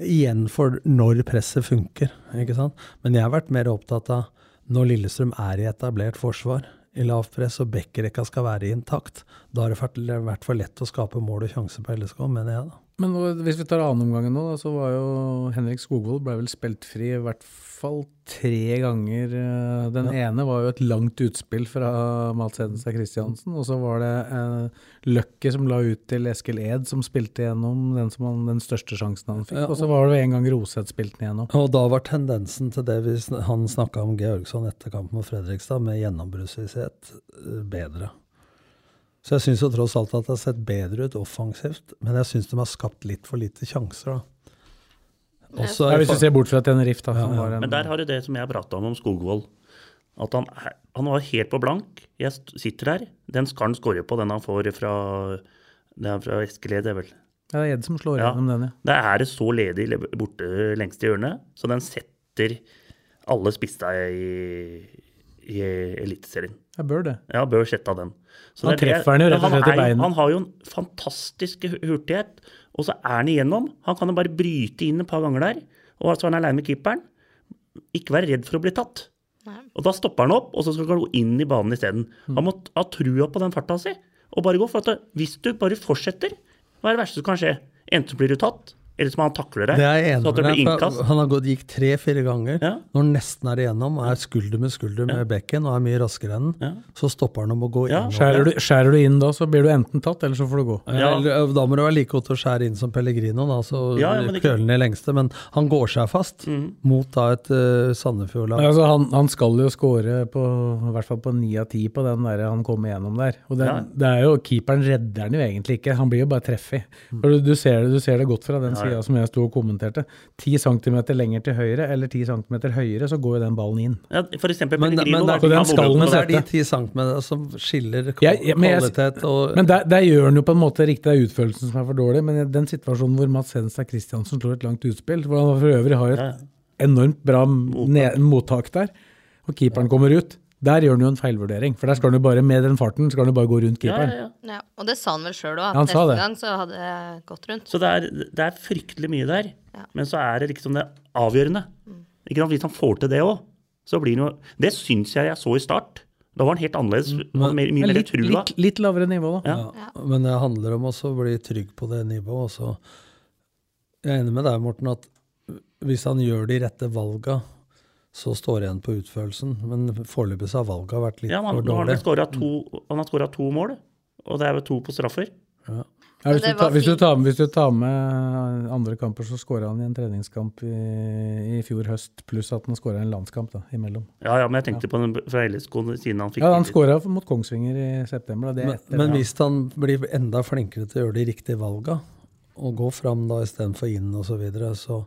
igjen for når presset funker, ikke sant. Men jeg har vært mer opptatt av når Lillestrøm er i etablert forsvar, i lavt press, og backrekka skal være intakt, da har det vært- for lett å skape mål og sjanse på LSK, mener jeg da. Men hvis vi tar annenomgangen nå, så var jo Henrik Skogvold ble vel spilt fri i hvert fall tre ganger. Den Den ene var jo et langt utspill fra Mats Hedenstad Christiansen, og så var det eh, Løkke som la ut til Eskil Ed, som spilte gjennom den, som han, den største sjansen han fikk. Ja, Og så var det en gang Roseth spilte den gjennom. Og da var tendensen til det vi, han snakka om Georgsson etter kampen mot Fredrikstad, med gjennombruddsvisshet, eh, bedre. Så jeg syns tross alt at det har sett bedre ut offensivt, men jeg syns de har skapt litt for lite sjanser, da. Også Ja, hvis du ser bort fra Tenerife, da, Ja, ja. var en Men der har du det som jeg prata om om Skogvold. At han, han var helt på blank. Jeg sitter her. Den skal han skåre på, den han får fra, det fra Eskeled, det er vel. Ja, det er Ed som slår Ja. gjennom den, ja. Der er det så ledig borte lengst i hjørnet, så den setter alle spissa i, i Eliteserien. Jeg bør det. Ja, bør sette av den. Så Han er treffer han jo rett og slett i beinet. Han har jo en fantastisk hurtighet, og så er han igjennom. Han kan jo bare bryte inn et par ganger der, og så er han aleine med keeperen. Ikke være redd for å bli tatt. Og da stopper han opp, og så skal han gå inn i banen isteden. Mm. Han må ha trua på den farta si, og bare gå. For at hvis du bare fortsetter, hva er det verste som kan skje? Enten blir du tatt, eller som han takler det. Det er enig så at det blir innkast. Han har gått, gikk tre-fire ganger. Ja. Når han nesten er igjennom, er skulder med skulder med bekken og er mye raskere enn den, så stopper han om å gå Ja. inn. Skjærer du, skjærer du inn da, så blir du enten tatt, eller så får du gå. Ja. Eller, Da må du være like god til å skjære inn som Pellegrino, da, så Ja, ja, kølen i lengste. Men han går seg fast mm. mot da et uh, Sandefjord-lag. Ja, altså, han, han skal jo skåre på i hvert fall på ni av ti på den der han kommer gjennom der. Og det, Ja. det er jo, Keeperen redder han jo egentlig ikke, han blir jo bare treffig. Mm. Du, du, ser det, du ser det godt fra den Ja, ja. Sida som jeg sto og kommenterte. 10 cm lenger til høyre eller 10 cm høyere, så går jo den ballen inn. Ja, for eksempel Men, Pellegrino. men er, den skallen det er de 10 cm som skiller Ja, ja, men jeg- kvalitet og Men der, der gjør han jo på en måte riktig, det er utførelsen som er for dårlig. Men den situasjonen hvor Mats Hedenstad Christiansen slår et langt utspill, hvor han for øvrig har et Ja. enormt bra mottak der, og keeperen kommer ut. Der gjør han jo en feilvurdering, for der skal han jo bare med den farten skal han jo bare gå rundt keeperen. ja, ja. Ja, og det sa han vel sjøl òg, at neste gang så hadde jeg gått rundt. Så det er, det er fryktelig mye der. Ja. Men så er det liksom det avgjørende. Ikke sant? Hvis han får til det òg, så blir det jo Det syns jeg jeg så i start. Da var han helt annerledes. Men, mer, mye Men mer litt, trua. litt, litt lavere nivå, da. Ja. Ja, Men det handler om også å bli trygg på det nivået. Også. Jeg er enig med deg, Morten, at hvis han gjør de rette valga, så står det igjen på utførelsen. Men foreløpig så har valget vært litt Ja, man, for dårlig. Ja, han har skåra to, mål, og det er jo to på straffer. Ja, Ja, hvis, du tar, hvis, du tar, hvis du tar med andre kamper, så skåra han i en treningskamp i, i fjor høst, pluss at han skåra en landskamp da, imellom. Ja, ja, men jeg tenkte på den fra LSK siden han fikk Ja, Han skåra mot Kongsvinger i september. Da. Det er Men, etter- men hvis han blir enda flinkere til å gjøre de riktige valga, og gå fram da istedenfor inn osv., så, videre, så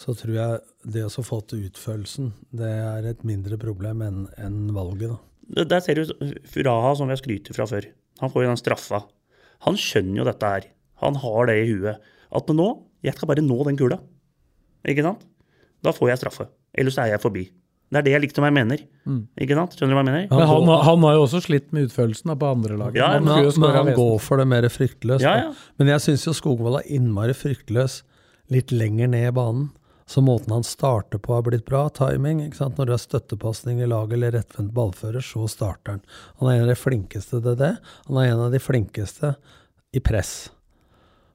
så tror jeg det å så få til utførelsen, det er et mindre problem enn en valget. da. Der- Der ser du Furaha, som jeg skryter fra før. Han får jo den straffa. Han skjønner jo dette her. Han har det i huet. At nå Jeg skal bare nå den kula. Ikke sant? Da får jeg straffe. Ellers er jeg forbi. Det er det jeg liksom jeg mener. Ikke sant? Skjønner du hva jeg mener? Men han, han har jo også slitt med utførelsen på andre laget. Ja, Han Men, han- men han går for det mer fryktløst. Ja, ja. Men jeg syns jo Skogvold er innmari fryktløs litt lenger ned i banen. Så måten han starter på har blitt bra. Timing. ikke sant? Når det er støttepasning i laget eller rettvendt ballfører, så starter han. Han er en av de flinkeste til det. Han er en av de flinkeste i press.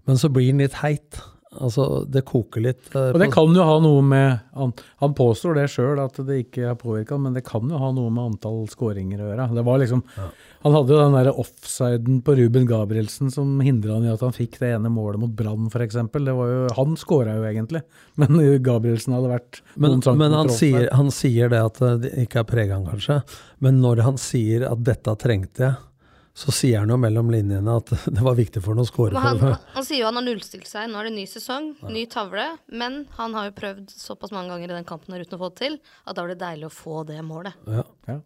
Men så blir han litt heit. Altså, det koker litt. eh, Og det kan jo ha noe med Han, han påstår det sjøl at det ikke er påvirka, men det kan jo ha noe med antall skåringer å gjøre. Det var liksom, Han hadde jo den der offsiden på Ruben Gabrielsen som hindra han i at han fikk det ene målet mot Brann, f.eks. Han skåra jo egentlig, men Gabrielsen hadde vært Men, men han, sier, han sier det at eh, det ikke er prega kanskje. Men når han sier at 'dette trengte jeg', så sier han jo mellom linjene at det var viktig for ham å score. Han, han, han sier jo han har nullstilt seg. Nå er det ny sesong, ny tavle. Men han har jo prøvd såpass mange ganger i den kampen her uten å få det til, at da blir det deilig å få det målet. Ja. Ja.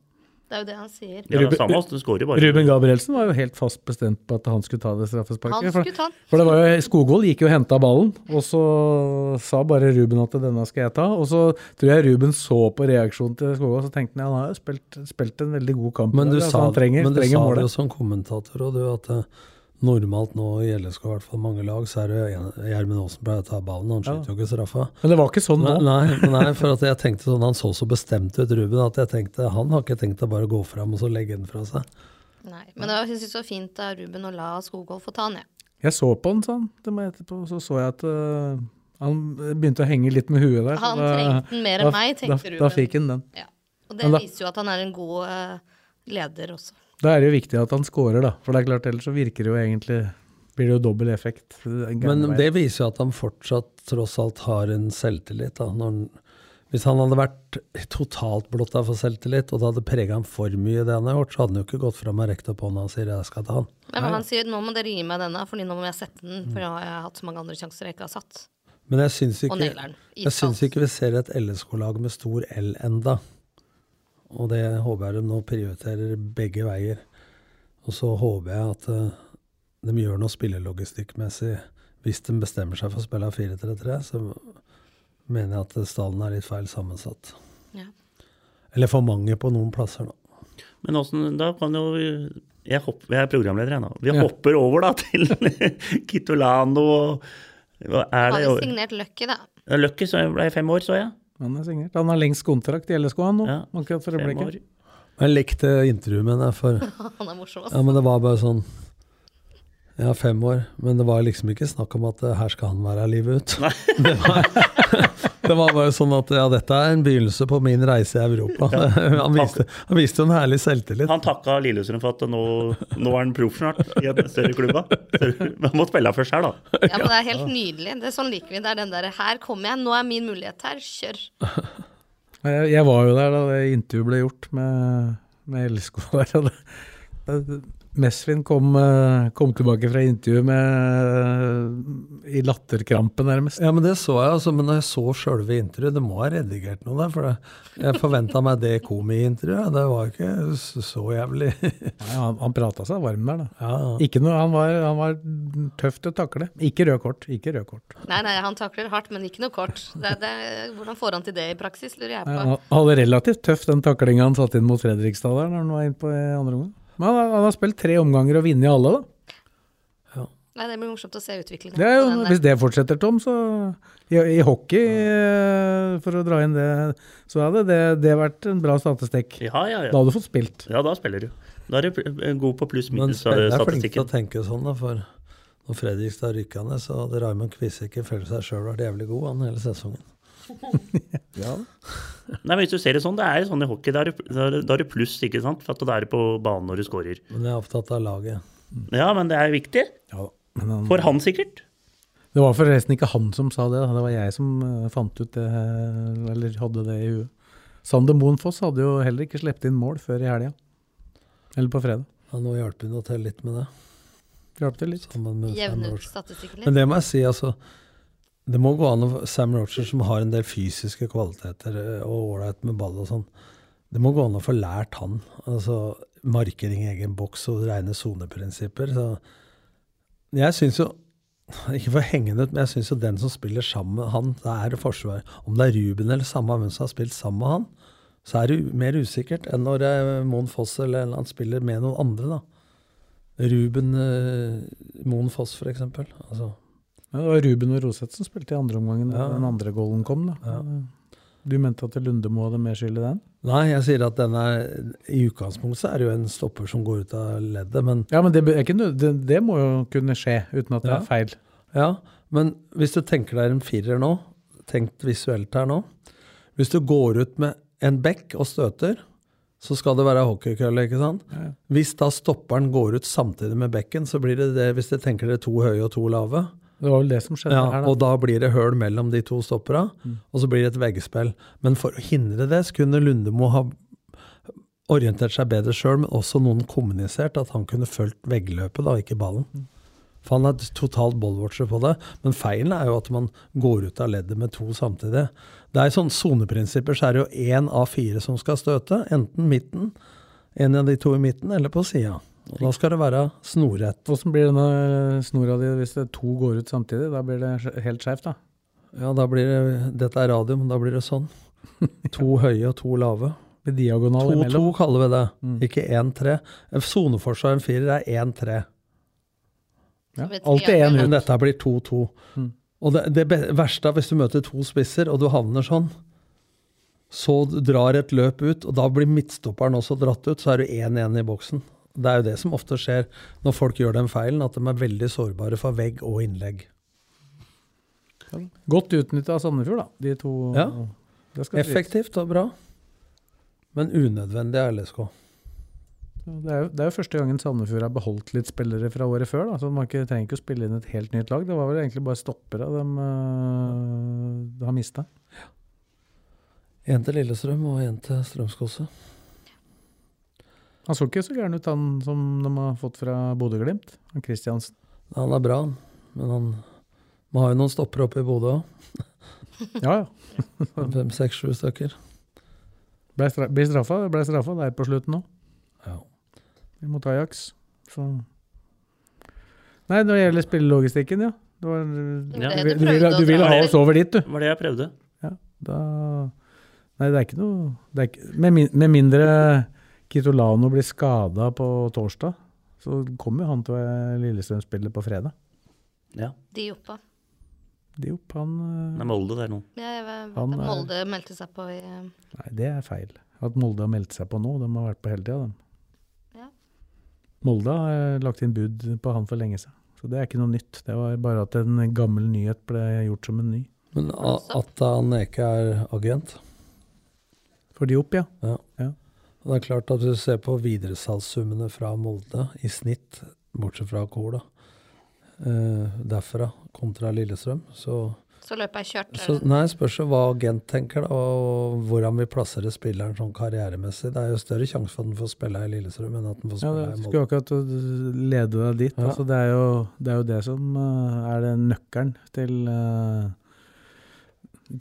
Det er jo det han sier. Ja, det samme, du skårer bare. Ruben Gabrielsen var jo helt fast bestemt på at han skulle ta det straffesparket. Han skulle ta den. For det var jo, Skogvold gikk jo og henta ballen, og så sa bare Ruben at denne skal jeg ta. Og så tror jeg Ruben så på reaksjonen til Skogvold, så tenkte han ja, han har jo spilt, spilt en veldig god kamp. Men du dag, altså, sa, han trenger, men du trenger sa det jo som kommentator, og du, at eh, normalt nå i LSK, i hvert fall mange lag, så er det Gjermund Aasen pleier å ta ballen, han skyter jo ikke straffa. Men det var ikke sånn nå. Nei, nei, for at jeg tenkte sånn, han så så bestemt ut, Ruben, at jeg tenkte han har ikke tenkt å bare gå fram og så legge den fra seg. Nei. Men det var- jeg synes det var fint av Ruben å la Skogholm få ta den, jeg. Jeg så på han, sa han må jeg etterpå, så så jeg at uh, han begynte å henge litt med huet der. Han da- trengte den mer enn da- meg, tenkte da, Ruben. Da fikk han den. Ja. Og det da- viser jo at han er en god uh, leder også. Da er det jo viktig at han scorer, da. For det er klart, ellers så virker det jo egentlig Blir det jo dobbel effekt. Men veien. det viser jo at han fortsatt tross alt har en selvtillit. Da. Når han, hvis han hadde vært totalt blotta for selvtillit, og det hadde prega ham for mye, det han har gjort, så hadde han jo ikke gått fram og rekt opp hånda og sier 'jeg skal ta han'. Men han sier nå må dere gi meg denne, for nå må jeg sette den. For nå har jeg hatt så mange andre sjanser jeg ikke har satt. Men jeg syns ikke, jeg syns ikke vi ser et LSK-lag med stor L enda. Og det håper jeg de nå prioriterer begge veier. Og så håper jeg at eh, de gjør noe spillelogistikkmessig. Hvis de bestemmer seg for å spille 4-3-3, så mener jeg at stallen er litt feil sammensatt. Ja. Eller for mange på noen plasser, da. Men åssen Da kan jo vi- jeg, hopp, jeg er programleder, jeg nå. Vi Ja. hopper over da til Kitolano er Har det? vi signert Lucky, da? Lucky så ble fem år, så jeg. Han er signert. Han har lengst kontrakt i LSK, han nå. Ja, akkurat for øyeblikket. Jeg likte intervjuet med henne, for Han er morsom, altså. Ja, men det var bare sånn Ja, fem år. Men det var liksom ikke snakk om at eh, her skal han være livet ut. Nei. Det var, det var bare sånn at ja, dette er en begynnelse på min reise i Europa. Han viste, han viste jo en herlig selvtillit. Han takka Lillestrøm for at nå, nå er han proff snart i en større klubba. Men Han må spille først her, da. Ja, men det er helt nydelig. Det er sånn liker vi. Det er den derre Her kommer jeg, nå er min mulighet her. Kjør. Jeg, jeg var jo der da det intervjuet ble gjort med, med LSK der. det, Mesvin kom, eh, kom tilbake fra intervjuet med i latterkrampe, nærmest. Ja, men det så jeg, altså, men når jeg så sjølve intervjuet, det må ha redigert noe der. For det, jeg forventa meg det kom i intervjuet. Det var ikke så jævlig. Nei, han han prata seg varm der, da. Ja, Ikke noe, han, var, han var tøff til å takle. Ikke rød kort. Ikke rød kort. Nei, nei, han takler hardt, men ikke noe kort. Det, det, hvordan får han til det i praksis, lurer jeg på. Han hadde relativt tøff den taklinga han satte inn mot Fredrikstad der når han var inne på andre omgang. Men han, har- han har spilt tre omganger og vunnet alle, da. Nei, Det blir morsomt å se utviklingen. Det er jo, hvis det fortsetter, Tom, så i, i hockey, ja. for å dra inn det, så hadde det, det vært en bra statistikk. Ja, ja, ja. Da hadde du fått spilt. Ja, da spiller du. Da er du god på pluss-minus-statistikken. det er flink til å tenke sånn, da. For når Fredrikstad rykka ned, så hadde Raymond Kvisike følt seg sjøl vært jævlig god han hele sesongen. Nei, men Hvis du ser det sånn, det er sånn i hockey. Da er det- pluss, ikke sant? For at da er på banen når du skårer. Men jeg er opptatt av laget. Ja, men det er viktig. Ja. Men han, For han sikkert. det var forresten ikke han som sa det, det var jeg som eh, fant ut det, eller hadde det i huet. Sander Moen Foss hadde jo heller ikke sluppet inn mål før i helga. Eller på fredag. Ja, nå hjelper hun telle litt med det. Hjalp det litt. Jevne ut statistikken litt. Men det må jeg si, altså. Det må gå an å Sam Roger, som har en del fysiske kvaliteter eh, og ålreit med ball og sånn, det må gå an å få lært han. Altså markering i egen boks og rene soneprinsipper. Så jeg syns jo ikke for å henge den ut, men jeg syns jo den som spiller sammen med han, det er forsvar. Om det er Ruben eller samme hvem som har spilt sammen med han, så er det mer usikkert enn når Mon Foss eller annen spiller med noen andre, da. Ruben Mon Moen Foss, for eksempel. Altså, Ja, det var Ruben og Roseth som spilte i andre omgang da Ja. den andre goalen kom. da. Du mente at Lundemo hadde mer skyld i den? Nei, jeg sier at den er I utgangspunktet er det jo en stopper som går ut av leddet, men Ja, men det, ikke, det, det må jo kunne skje uten at det Ja. er feil. Ja, men hvis du tenker deg en firer nå, tenkt visuelt her nå Hvis du går ut med en bekk og støter, så skal det være hockeykølle, ikke sant? Hvis da stopperen går ut samtidig med bekken, så blir det det, hvis du tenker dere to høye og to lave, Det var vel det som skjedde ja, her, da. og da blir det høl mellom de to stoppera, og så blir det et veggspill. Men for å hindre det, så kunne Lundemo ha orientert seg bedre sjøl, men også noen kommunisert at han kunne fulgt veggløpet, da, ikke ballen. For han er totalt ballwatcher på det. Men feilen er jo at man går ut av leddet med to samtidig. Det er sånn soneprinsipper, så er det jo én av fire som skal støte. Enten midten, en av de to i midten, eller på sida. Og da skal det være snorrett. Åssen blir denne snora di hvis det to går ut samtidig? Da blir det helt skeivt, da. Ja, da blir det Dette er radio, men da blir det sånn. To høye og to lave. Med diagonal 2-2 imellom. kaller vi det, ikke 1-3. Soneforsvar en firer er 1-3. Ja. Alltid én Men ut. dette blir 2-2. Og det, det verste er hvis du møter to spisser, og du havner sånn, så drar et løp ut, og da blir midtstopperen også dratt ut, så er du 1-1 i boksen. Det er jo det som ofte skjer når folk gjør den feilen, at de er veldig sårbare for vegg og innlegg. Godt utnytta av Sandefjord, da. De to Ja. Effektivt og bra, men unødvendig av LSK. Det er, jo, det er jo første gangen Sandefjord har beholdt litt spillere fra året før. Da, så man ikke, trenger ikke å spille inn et helt nytt lag. Det var vel egentlig bare stoppere de, de har mista. En til Lillestrøm og en til Strømskose. Han så ikke så gæren ut, han som de har fått fra Bodø-Glimt. Han Kristiansen. Han er bra, han. men han må ha jo noen stoppere oppe i Bodø òg. Ja, ja. Fem, seks, sju stykker. Ble blir straffa. Det ble straffa der på slutten òg, Ja. mot Ajax. Så Nei, når det gjelder spillelogistikken, ja. Du, var, du, Ja. Du du, vil, du vil ha oss over dit, du. Det var det jeg prøvde. Ja, da Nei, det er ikke noe det er ikke, med, min, med mindre Kitolano blir skada på torsdag, så kommer jo han til Lillestrøm-spillet på fredag. Ja. De oppa. Diop, han Det øh, er Molde der nå. Jeg vet, Han er- Molde meldte seg på i eh, Nei, det er feil. At Molde har meldt seg på nå, de har vært på hele tida, de. Ja. Molde har øh, lagt inn bud på han for lenge siden. Så det er ikke noe nytt. Det var bare at en gammel nyhet ble gjort som en ny. Men A- Atta ikke er agent. For Diop, ja. Og det er klart at hvis du ser på videresalgssummene fra Molde i snitt, bortsett fra Kor, da, eh, derfra kontra Lillestrøm, så Så løpet er kjørt? Så, nei, spørs hva agent tenker, da, og hvordan vi plasserer spilleren sånn karrieremessig. Det er jo større sjanse for at den får spille i Lillestrøm enn at den får spille ja, i skulle Molde. akkurat lede deg dit. Ja. Altså, det, er jo, det er jo det som eh, er den nøkkelen til, eh,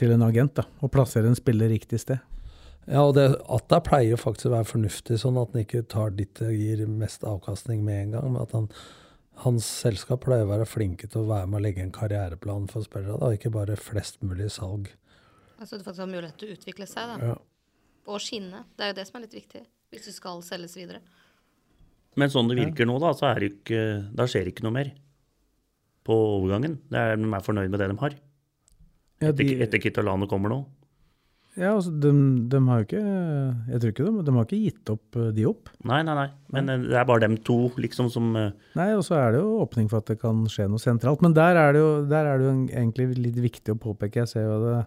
til en agent. da, Å plassere en spiller riktig sted. Ja, og det, Atta pleier faktisk å være fornuftig, sånn at han ikke tar ditt og gir mest avkastning med en gang. men at han, Hans selskap pleier å være flinke til å være med og legge en karriereplan for spillere, da, ikke bare flest mulig salg. Altså du faktisk har mulighet til å utvikle seg, da. Ja. Og skinne. Det er jo det som er litt viktig. Hvis du skal selges videre. Men sånn det virker nå, da, så er det ikke, da skjer det ikke noe mer på overgangen. Det er, de er fornøyd med det de har. Ja, de- etter Kitolano kommer nå. Ja, altså, de, de har jo ikke Jeg tror ikke de, de har ikke gitt opp eh, de opp. Nei, nei, nei. Men eh, det er bare dem to, liksom, som eh, Nei, og så er det jo åpning for at det kan skje noe sentralt. Men der er det jo, der er det jo egentlig litt viktig å påpeke. Jeg ser jo det,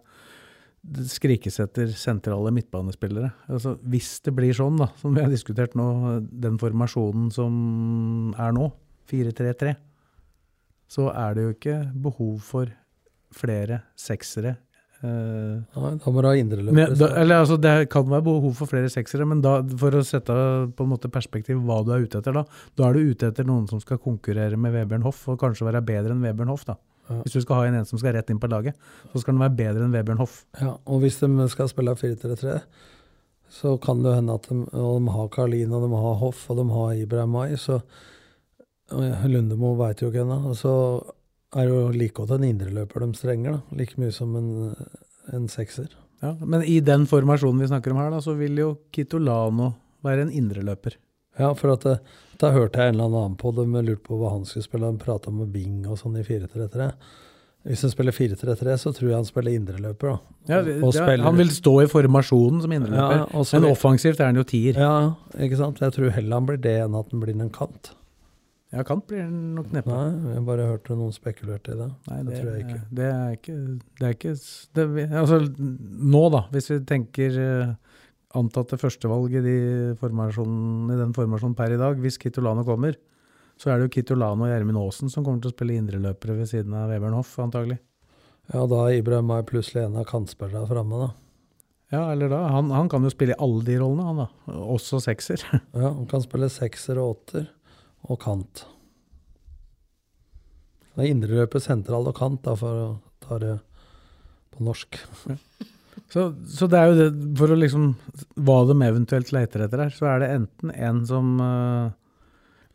det skrikes etter sentrale midtbanespillere. Altså, hvis det blir sånn, da, som vi har diskutert nå, den formasjonen som er nå, 4-3-3, så er det jo ikke behov for flere seksere. Eh, Nei, da må du ha eller altså, Det kan være behov for flere seksere, men da, for å sette på en måte perspektiv hva du er ute etter, da da er du ute etter noen som skal konkurrere med Vebjørn Hoff, og kanskje være bedre enn Vebjørn Hoff. da. Ja. Hvis du skal ha en, en som skal rett inn på laget, så skal den være bedre enn Vebjørn Hoff. Ja, og hvis de skal spille 4-3-3, så kan det hende at de, og de har Karlin, og de har Hoff, og de har Ibrahim Mai, så Lundemo veit jo ikke ennå. Så er jo like godt en indreløper de strenger, da. Like mye som en, en sekser. Ja, men i den formasjonen vi snakker om her, da, så vil jo Kitolano være en indreløper. Ja, for at det, da hørte jeg en eller annen på det, men lurte på hva han skulle spille. Han prata om Bing og sånn i 4-3-3. Hvis han spiller 4-3-3, så tror jeg han spiller indreløper, da. Ja, spiller- han vil stå i formasjonen som indreløper, Ja, men offensivt er han jo tier. Ja, ikke sant. Jeg tror heller han blir det enn at han blir en kant. Ja, kant blir nok neppe. Nei, jeg bare hørte noen spekulerte i det. Nei, det, det, tror jeg ikke. det er ikke Det er ikke det, Altså, nå, da, hvis vi tenker eh, antatte førstevalg i, de i den formasjonen per i dag, hvis Kitolano kommer, så er det jo Kitolano og Gjermund Aasen som kommer til å spille indreløpere ved siden av Webern Hoff, antagelig. Ja, da er Ibrahim Mai plutselig en av kantspillerne framme, da. Ja, eller da. Han, han kan jo spille i alle de rollene, han da. Også sekser. Ja, Han kan spille sekser og åtter, og kant. Det er indreløpet sentral og kant, da, for å ta det på norsk. Så, så det er jo det, for å liksom Hva de eventuelt leter etter her, så er det enten en som uh,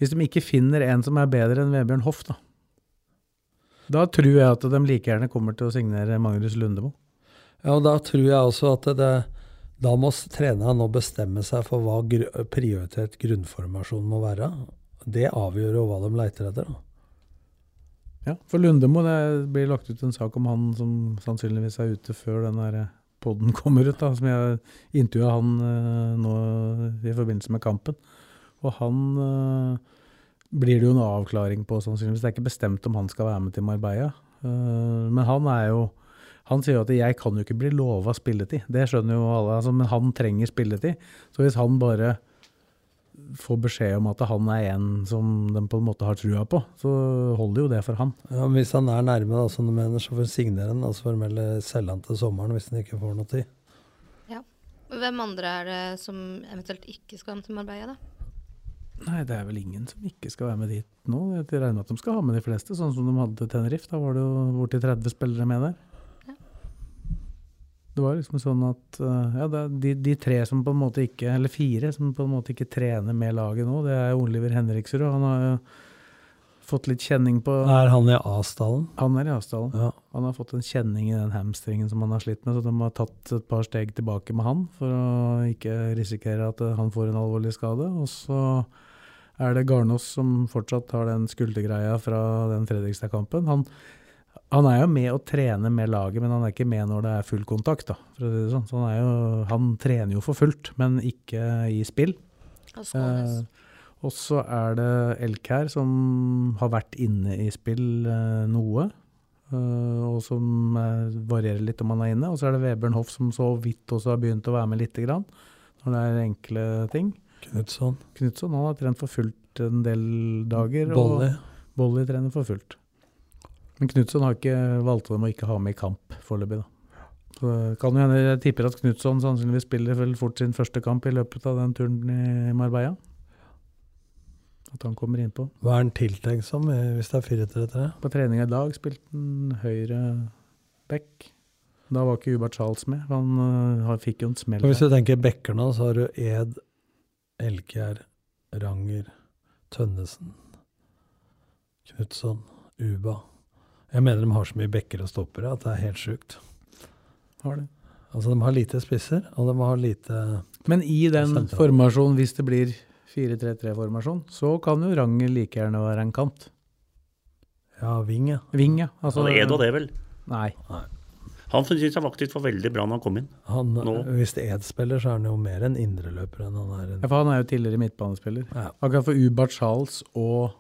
Hvis de ikke finner en som er bedre enn Vebjørn Hoff, da. Da tror jeg at de like gjerne kommer til å signere Magnus Lundemo. Ja, og da tror jeg også at det, da må treneren nå bestemme seg for hva prioritert grunnformasjon må være. Det avgjør jo hva de leiter etter. da. Ja, for Lundemo, det blir lagt ut en sak om han som sannsynligvis er ute før den der podden kommer ut, da, som jeg intervjua han uh, nå i forbindelse med kampen. Og han uh, blir det jo en avklaring på, sannsynligvis. Det er ikke bestemt om han skal være med til Marbella. Uh, men han er jo Han sier jo at 'jeg kan jo ikke bli lova spilletid'. Det skjønner jo alle, altså, men han trenger spilletid. Så hvis han bare får beskjed om at han er en som de på en måte har trua på, så holder jo det for han. Ja, men Hvis han er nærme, da, som du mener, så får han signere han, altså melde selge han til sommeren hvis han ikke får noe tid. Ja. Hvem andre er det som eventuelt ikke skal til Marbella, da? Nei, det er vel ingen som ikke skal være med dit nå. Jeg regner med at de skal ha med de fleste, sånn som de hadde til Tenerife. Da var det jo borti 30 spillere med der. Det var liksom sånn at eh, ja, de, de tre som på en måte ikke, eller fire som på en måte ikke trener med laget nå, det er Oliver Henriksrud. Han har jo fått litt kjenning på Er han i Asdalen? Han er i Asdalen. Ja. Han har fått en kjenning i den hamstringen som han har slitt med, så de har tatt et par steg tilbake med han for å ikke risikere at eh, han får en alvorlig skade. Og så er det Garnås som fortsatt har den skuldergreia fra den Fredrikstad-kampen. Han, han er jo med å trene med laget, men han er ikke med når det er full kontakt. Da, for å si det sånn. Så han, er jo, han trener jo for fullt, men ikke i spill. Og Eh, og så er det Elkær som har vært inne i spill eh, noe. eh, og som eh, varierer litt om han er inne. Og så er det Vebjørn Hoff som så vidt også har begynt å være med lite grann. Når det er enkle ting. Knutson. Knutson han har trent for fullt en del dager. Bolly. Og Bolly trener for fullt. Men Knutson har ikke valgte dem å ikke ha med i kamp foreløpig, da. Så kan jo hende, Jeg tipper at Knutson sannsynligvis spiller vel fort sin første kamp i løpet av den turen i Marbella. At han kommer innpå. Hva er han tiltenkt som eh, hvis det er 4-3-3? På trening i dag spilte han høyre back. Da var ikke Hubert Charles med. Han han fikk jo en smell. Hvis du tenker backer nå, så har du Ed, Elkjær, Ranger, Tønnesen, Knutson, Uba. Jeg mener de har så mye bekker og stoppere at det er helt sjukt. Har det. Altså De har lite spisser, og de har lite Men i den Sentral. formasjonen, hvis det blir 4-3-3-formasjon, så kan jo Ranger like gjerne være en kant. Ja, ving, ja. Ving, ja. Altså, det Ed og det, vel. Nei. Han syns jeg faktisk var veldig bra når han kom inn. Han. Hvis Ed spiller, så er han jo mer en indreløper enn han er en Ja, for han er jo tidligere midtbanespiller. Ja. Akkurat for Ubert Charles og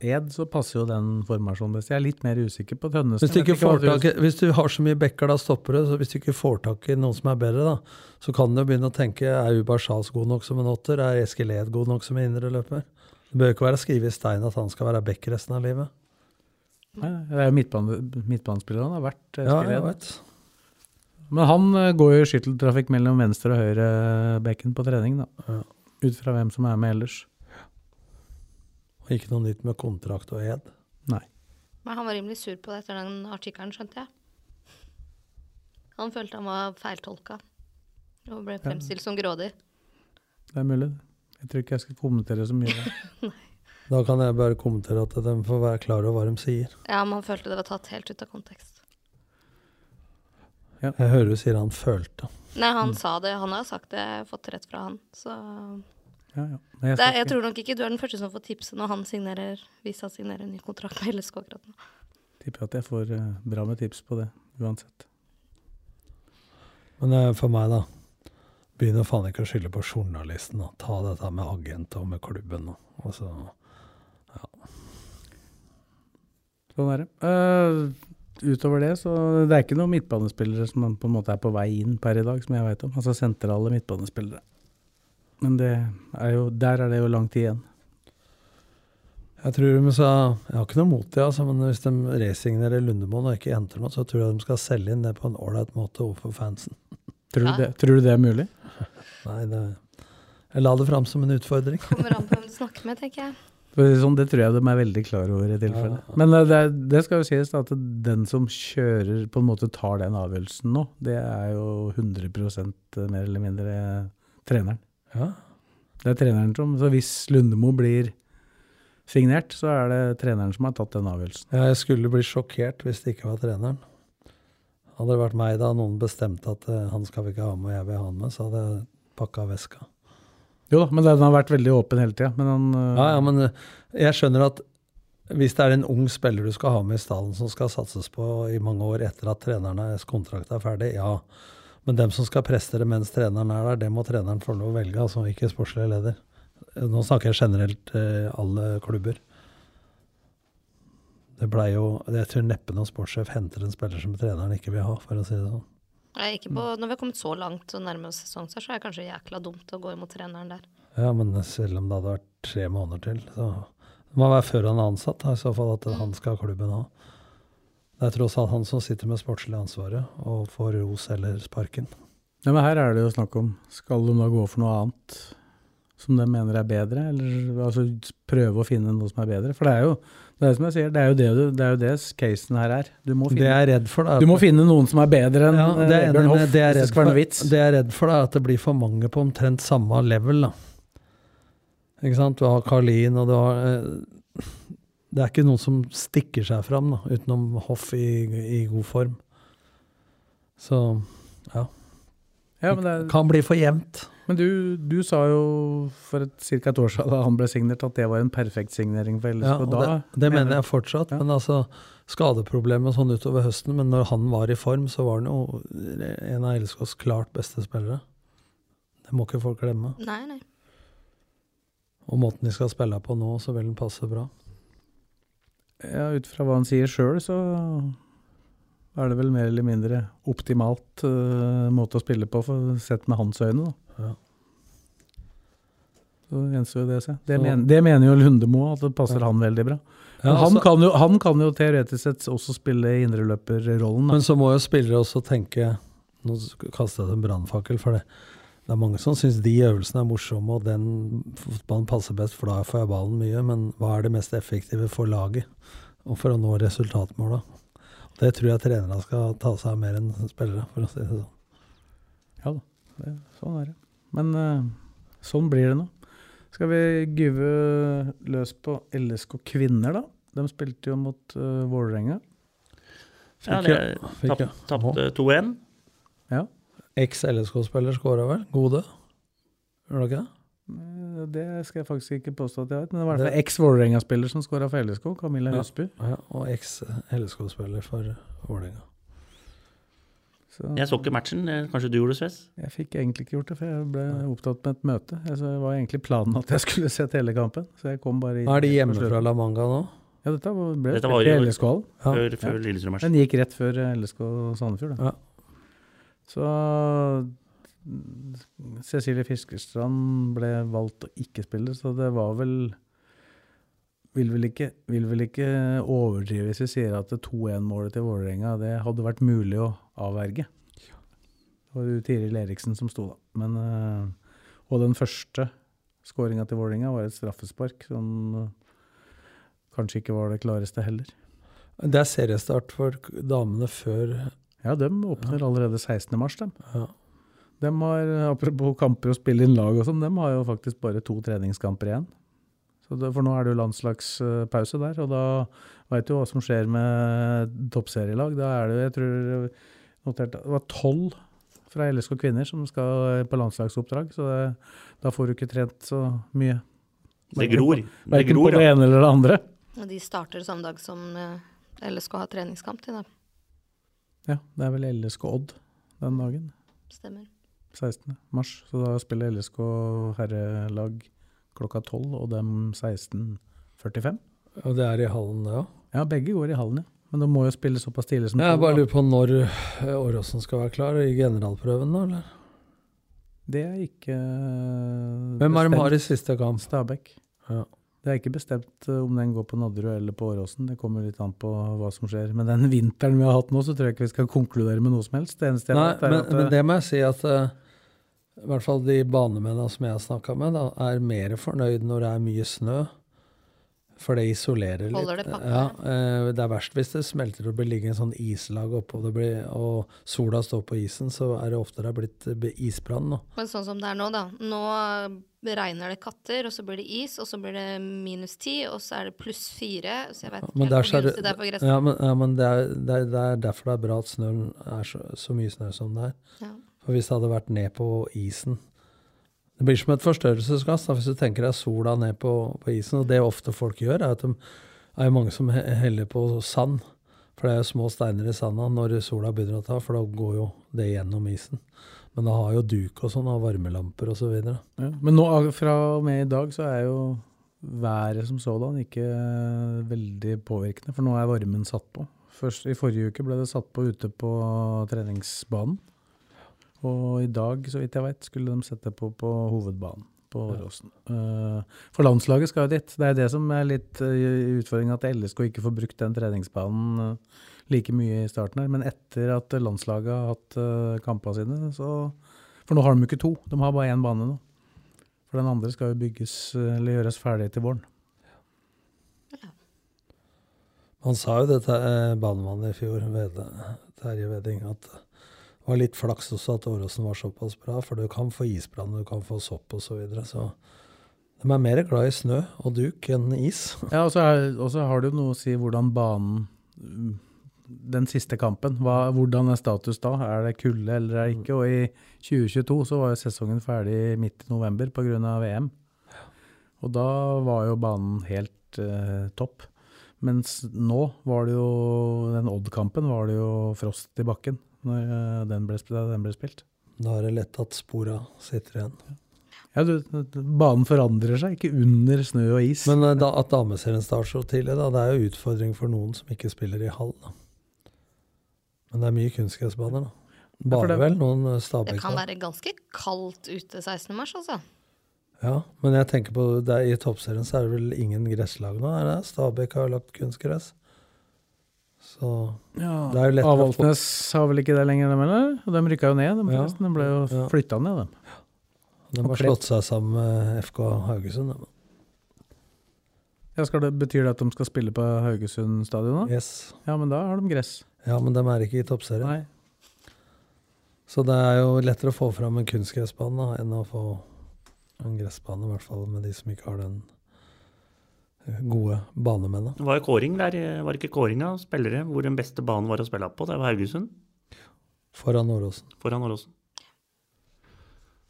Ed så passer jo den formasjonen best. Jeg er litt mer usikker på Tønnesen. Hvis du, ikke får tak, hvis du har så mye bekker, da stopper du, så hvis du ikke får tak i noen som er bedre, da, så kan du begynne å tenke er Ubashas god nok som en åtter? Er Eskil Ed god nok som en indreløper? Det bør ikke være skrevet i stein at han skal være back resten av livet. Nei, det er jo midtbanespilleren har vært. eh, Ja, jeg vet. Men han eh, går jo i skytteltrafikk mellom venstre og høyre bekken på trening, da. Ja. Ut fra hvem som er med ellers. Og ikke noe nytt med kontrakt og Ed. Nei. Men han var rimelig sur på det etter den artikkelen, skjønte jeg. Han følte han var feiltolka og ble fremstilt som grådig. Det er mulig. Jeg tror ikke jeg skal kommentere så mye. Da kan jeg bare kommentere at de får være klar over hva de sier. Ja, men han følte det var tatt helt ut av kontekst. Jeg hører du sier han følte. Nei, han Mm. sa det. Han har sagt det. Jeg har fått rett fra han. Så Ja, ja. Jeg det, skal jeg tror nok ikke du er den første som får tipset når han signerer, hvis han signerer en ny kontrakt med LSK akkurat nå. tipper at jeg får eh, bra med tips på det, uansett. Men eh, for meg, da. Begynner faen ikke å skylde på journalisten. Da. Ta dette med agent og med klubben. Og så Sånn er det. Uh, utover det, så det er ikke noen midtbanespillere som på en måte er på vei inn per i dag, som jeg vet om. Altså sentrale midtbanespillere. Men det er jo, der er det jo langt igjen. Jeg tror de sa, jeg har ikke noe mot det, altså, men hvis de resignerer Lundemoen og ikke henter noe, så tror jeg de skal selge inn det på en ålreit måte overfor fansen. Tror du, det, tror du det er mulig? Nei, det, jeg la det fram som en utfordring. Kommer an på hvem du snakker med, tenker jeg. Sånn, det tror jeg de er veldig klar over i tilfelle. Ja. Men eh, det, det skal jo sies at den som kjører, på en måte tar den avgjørelsen nå, det er jo 100% mer eller mindre treneren. Ja. Det er treneren som Så hvis Lundemo blir signert, så er det treneren som har tatt den avgjørelsen. Jeg skulle bli sjokkert hvis det ikke var treneren. Hadde det vært meg da noen bestemte at eh, han skal vi ikke ha med, og jeg vil ha han med, så hadde jeg pakka veska. Jo da, men den har vært veldig åpen hele tida. Uh... øh, Ja, ja, men eh, jeg skjønner at hvis det er en ung spiller du skal ha med i stallen som skal satses på i mange år etter at trenernes kontrakt er ferdig, ja. Men dem som skal prestere mens treneren er der, det må treneren få lov å velge, altså ikke sportslig leder. Nå snakker jeg generelt eh, alle klubber. Det blei jo Jeg tror neppe noen sportssjef henter en spiller som treneren ikke vil ha, for å si det sånn. Nei, ikke på, når vi har kommet så langt og nærmer oss sesong, så er det kanskje jækla dumt å gå imot treneren der. Ja, men selv om det hadde vært tre måneder til, så Det må være før han er ansatt, da, i så fall at han skal klubben ha. Det er tross alt han som sitter med sportslig ansvaret, og får ros eller sparken. Ja, men her er det jo snakk om Skal de da gå for noe annet som de mener er bedre, eller altså prøve å finne noe som er bedre? For det er jo det er som jeg sier, det er jo det, du, det, er jo det casen her er. Du må finne, er for, du må finne noen som er bedre enn ja, ja, det, er Bjørn Hoff, det, jeg er for, det jeg er redd for, er at det blir for mange på omtrent samme level. da. Ikke sant? Du har Karlin, og du har eh, Det er ikke noen som stikker seg fram, da, utenom Hoff i, i god form. Så ja. Ja, men, det er, Kan bli for jevnt. men du, du sa jo for ca. et år siden da han ble signert, at det var en perfekt signering for LSK. Ja, da, det, det mener jeg fortsatt. Ja. Men altså, skadeproblemet sånn utover høsten. Men når han var i form, så var han jo en av LSKs klart beste spillere. Det må ikke folk glemme. Nei, nei. Og måten de skal spille på nå, så vil den passe bra. Ja, ut fra hva han sier sjøl, så er det vel mer eller mindre optimalt uh, måte å spille på, for, sett med hans øyne. Da. Så gjenstår det å se. Det, men, det mener jo Lundemo, at det passer han veldig bra. Ja, han, altså- kan jo, han kan jo teoretisk sett også spille indreløperrollen. Men så må jo spillere også tenke Nå kaster jeg en brannfakkel for det. Det er mange som syns de øvelsene er morsomme, og den fotballen passer best, for da får jeg ballen mye. Men hva er det mest effektive for laget, og for å nå resultatmåla? Det tror jeg trenerne skal ta seg av mer enn spillere, for å si det sånn. Ja da, det, sånn er det. Men uh, sånn blir det nå. Skal vi gyve løs på LSK kvinner, da? De spilte jo mot uh, Vålerenga. Ja, de tapte 2-1. Eks-LSK-spiller skåra vel? Gode? Gjør det ikke det? Eh, Det skal jeg faktisk ikke påstå at jeg vet, men det var i hvert fall eks-Vålerenga-spiller som skåra for LSK, Camilla Ja. Husby. Ja, og eks-LSK-spiller for Vålerenga. Så Jeg så ikke matchen. eh, Kanskje du gjorde det, Sves? jeg fikk egentlig ikke gjort det, for jeg ble opptatt med et møte. Jeg, så det var egentlig planen at jeg skulle sett hele kampen, så jeg kom bare inn. Er de hjemme fra La Manga nå? Ja, dette ble Dette var i LSK-hallen. Ja. Før, før Ja. Lillestrøm-matchen. Den gikk rett før LSK Sandefjord, da. Ja. Så mm, Cecilie Fiskerstrand ble valgt å ikke spille, så det var vel vil vel, ikke, vil vel ikke overdrive hvis vi sier at 2-1-målet til Vålerenga det hadde vært mulig å avverge. Det var jo Tiril Eriksen som sto da. Men, eh, og den første skåringa til Vålerenga var et straffespark som eh, kanskje ikke var det klareste heller. Det er seriestart for damene før Ja, de åpner allerede 16. mars, dem. ja. De har, apropos kamper og spille inn lag og sånn, de har jo faktisk bare to treningskamper igjen. Så det, for nå er det jo landslagspause der, og da veit du hva som skjer med toppserielag. Da er det, jeg tror notert, det var tolv fra LSK kvinner som skal på landslagsoppdrag, så det, da får du ikke trent så mye. Det gror. Det Verken på det ene eller det andre. Og de starter samme dag som eh, LSK har treningskamp til, da. Ja, det er vel LSK Odd den dagen. Stemmer. 16. mars. Så da spiller LSK herrelag klokka 12, og dem 16.45. Og det er i hallen, det òg. Ja, begge går i hallen, ja. Men de må jo spille såpass tidlig som Jeg bare lurer på når eh, Åråsen skal være klar i generalprøven, da, eller? Det er ikke eh, Hvem er det de har i siste kamp? Stabæk. Ja. Det er ikke bestemt eh, om den går på Nadderud eller på Åråsen. Det kommer litt an på hva som skjer. Men den vinteren vi har hatt nå, så tror jeg ikke vi skal konkludere med noe som helst. Det eneste jeg Nei, vet, er men, at men eh, det må jeg si at uh, i hvert fall de banemennene som jeg har snakka med, da, er mer fornøyd når det er mye snø. For det isolerer litt. Holder det pakket. Ja, eh, det er verst hvis det smelter og blir liggende en sånn islag oppå, det blir, og sola står på isen, så er det oftere blitt eh, isbrann. nå. Men sånn som det er nå, da. Nå regner det katter, og så blir det is, og så blir det minus ti, og så er det pluss fire. Så jeg vet ikke helt hvor er det er på gresset. ja, men, ja, men det, er, det, er, det er derfor det er bra at snøen er så, så mye snø som det er. Ja. For hvis det hadde vært ned på isen Det blir som et forstørrelsesglass hvis du tenker deg sola ned på, på isen. Og det ofte folk gjør, er at de er mange som he- heller på sand. For det er små steiner i sanda når sola begynner å ta, for da går jo det gjennom isen. Men da har jo duk og sånn, og varmelamper og så ja. Men nå, fra og med i dag så er jo været som sådan ikke eh, veldig påvirkende, for nå er varmen satt på. Først, I forrige uke ble det satt på ute på treningsbanen. Og i dag, så vidt jeg vet, skulle de sette på på hovedbanen på Åråsen. Eh, For landslaget skal jo dit. Det er det som er litt uh, utfordringa, at LSK ikke får brukt den treningsbanen eh, like mye i starten her. Men etter at landslaget har hatt uh, kampene sine, så For nå har de jo ikke to, de har bare én bane nå. For den andre skal jo bygges, eh, eller gjøres ferdig til våren. Man sa jo det til eh, banemannen i fjor, Terje Veding, at det var litt flaks også at Åråsen var såpass bra, for du kan få isbrann, du kan få sopp osv. Så, videre, så de er mer glad i snø og duk enn is. Ja, og så har det jo noe å si hvordan banen mm, Den siste kampen, hva, hvordan er status da? Er det kulde eller er det ikke? Og i 2022 så var jo sesongen ferdig midt i november pga. VM. Og da var jo banen helt eh, topp. Mens nå var det jo Den Odd-kampen var det jo frost i bakken når eh, den ble, den ble spilt. Da er det lett at spora sitter igjen. Ja, du, banen forandrer seg, ikke under snø og is. Men eh, da, at dameserien starter så tidlig, da, det er jo utfordring for noen som ikke spiller i hall. Da. Men det er mye kunstgressbaner, da. Bare det- vel noen eh, Det kan være ganske kaldt ute 16. mars, altså. Ja, men jeg tenker på det, i toppserien så er det vel ingen gresslag nå? er det? Stabæk har lagt kunstgress. Så Ja, det er jo lett å få- Avaldsnes har vel ikke det lenger, dem heller? Og de rykka jo ned, de Ja. forresten. De ble jo Ja. flytta ned, dem. De har slått seg sammen med FK Haugesund. Dem. Ja, skal det, betyr det at de skal spille på Haugesund stadion, da? Yes. Ja, men da har de gress. Ja, men de er ikke i toppserien. Nei. Så det er jo lettere å få fram en kunstgressbane da, enn å få en gressbane, i hvert fall med de som ikke har den gode banemennene. Det var jo kåring der, eh, var det ikke kåring av spillere hvor den beste banen var å spille på? Det var Haugesund Foran Åråsen. foran Åråsen.